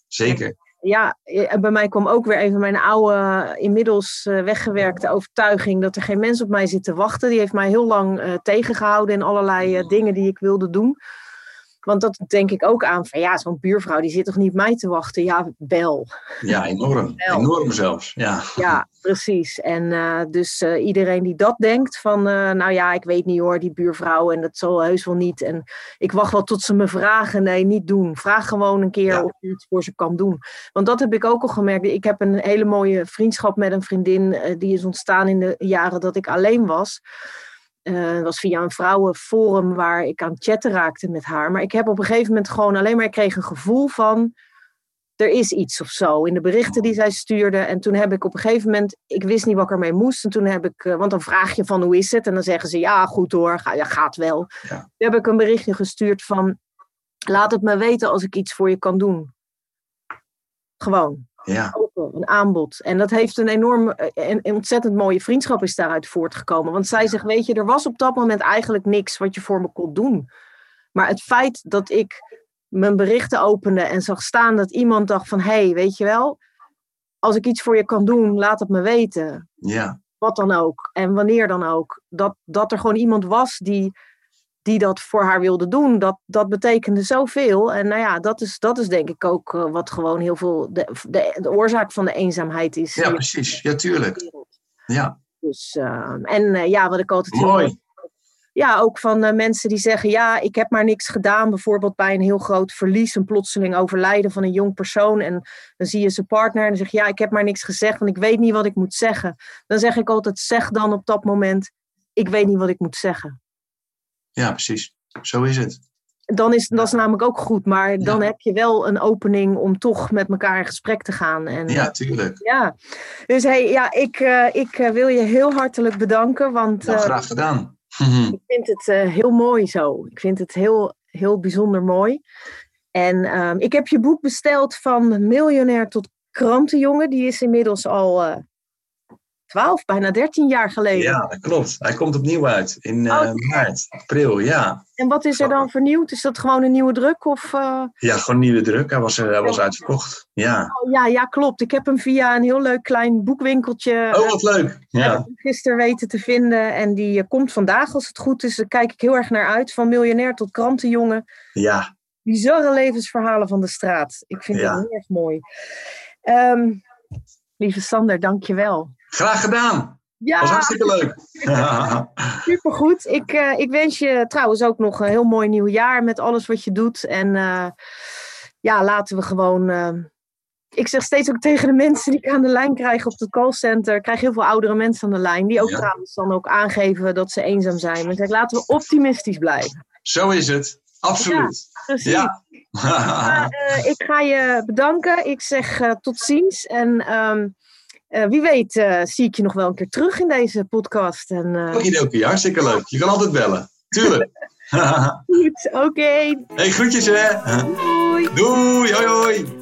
Zeker ja, bij mij kwam ook weer even mijn oude, inmiddels uh, weggewerkte overtuiging dat er geen mens op mij zit te wachten. Die heeft mij heel lang uh, tegengehouden in allerlei uh, dingen die ik wilde doen. Want dat denk ik ook aan van ja, zo'n buurvrouw die zit toch niet mij te wachten? Ja, wel. Ja, enorm. Enorm zelfs. Ja, ja precies. En uh, dus uh, iedereen die dat denkt van uh, nou ja, ik weet niet hoor, die buurvrouw en dat zal heus wel niet. En ik wacht wel tot ze me vragen. Nee, niet doen. Vraag gewoon een keer ja. of je iets voor ze kan doen. Want dat heb ik ook al gemerkt. Ik heb een hele mooie vriendschap met een vriendin die is ontstaan in de jaren dat ik alleen was. Uh, was via een vrouwenforum waar ik aan chatten raakte met haar. Maar ik heb op een gegeven moment gewoon alleen maar, ik kreeg een gevoel van, er is iets of zo in de berichten die zij stuurde. En toen heb ik op een gegeven moment, ik wist niet wat ik ermee moest. En toen heb ik, uh, want dan vraag je van hoe is het? En dan zeggen ze, ja goed hoor, ga, ja, gaat wel. Ja. Toen heb ik een berichtje gestuurd van, laat het me weten als ik iets voor je kan doen. Gewoon. Ja. Een aanbod. En dat heeft een enorm, en een ontzettend mooie vriendschap is daaruit voortgekomen. Want zij zegt, weet je, er was op dat moment eigenlijk niks wat je voor me kon doen. Maar het feit dat ik mijn berichten opende en zag staan dat iemand dacht van, hé, hey, weet je wel, als ik iets voor je kan doen, laat het me weten. Ja. Wat dan ook. En wanneer dan ook. Dat, dat er gewoon iemand was die die dat voor haar wilde doen, dat, dat betekende zoveel. En nou ja, dat is, dat is denk ik ook uh, wat gewoon heel veel de, de, de, oorzaak van de eenzaamheid is. Ja, precies. Ja, tuurlijk. Ja. Dus, uh, en uh, ja, wat ik altijd Mooi. Heel, ja, ook van mensen die zeggen, ja, ik heb maar niks gedaan. Bijvoorbeeld bij een heel groot verlies, een plotseling overlijden van een jong persoon. En dan zie je zijn partner en dan zeg je, ja, ik heb maar niks gezegd, want ik weet niet wat ik moet zeggen. Dan zeg ik altijd, zeg dan op dat moment, ik weet niet wat ik moet zeggen. Ja, precies. Zo is het. Dan is dat is namelijk ook goed, maar dan heb je wel een opening om toch met elkaar in gesprek te gaan. En, ja, tuurlijk. Ja, dus hey, ja, ik, uh, ik wil je heel hartelijk bedanken. Want, nou, graag gedaan. ik vind het uh, heel mooi zo. Ik vind het heel, heel bijzonder mooi. En uh, ik heb je boek besteld van miljonair tot krantenjongen. Die is inmiddels al uh, 12, bijna 13 jaar geleden. Ja, dat klopt. Hij komt opnieuw uit in uh, oh, maart, april, ja. En wat is er dan vernieuwd? Is dat gewoon een nieuwe druk? Of, uh... Ja, gewoon een nieuwe druk. Hij was, uh, hij was uitverkocht. Ja. Oh, ja, ja, klopt. Ik heb hem via een heel leuk klein boekwinkeltje. Oh, wat leuk. Ja. gisteren weten te vinden. En die komt vandaag, als het goed is. Daar kijk ik heel erg naar uit. Van miljonair tot krantenjongen. Ja. Bizarre levensverhalen van de straat. Ik vind ja. het heel erg mooi. Um, lieve Sander, dank je wel. Graag gedaan. Ja. was hartstikke leuk. Supergoed. Ik, uh, ik wens je trouwens ook nog een heel mooi nieuw jaar met alles wat je doet. En uh, ja, laten we gewoon. Uh, ik zeg steeds ook tegen de mensen die ik aan de lijn krijg op het callcenter. Ik krijg heel veel oudere mensen aan de lijn. Die ook ja. trouwens dan ook aangeven dat ze eenzaam zijn. Maar ik zeg, laten we optimistisch blijven. Zo is het. Absoluut. Ja, precies. Ja. maar, ik ga je bedanken. Ik zeg tot ziens. En. Um, uh, wie weet uh, zie ik je nog wel een keer terug in deze podcast. En, uh... Oké, hartstikke leuk. Je kan altijd bellen. Tuurlijk. Goed, oké. Okay. Hey, groetjes hè. Doei. Doei, hoi hoi.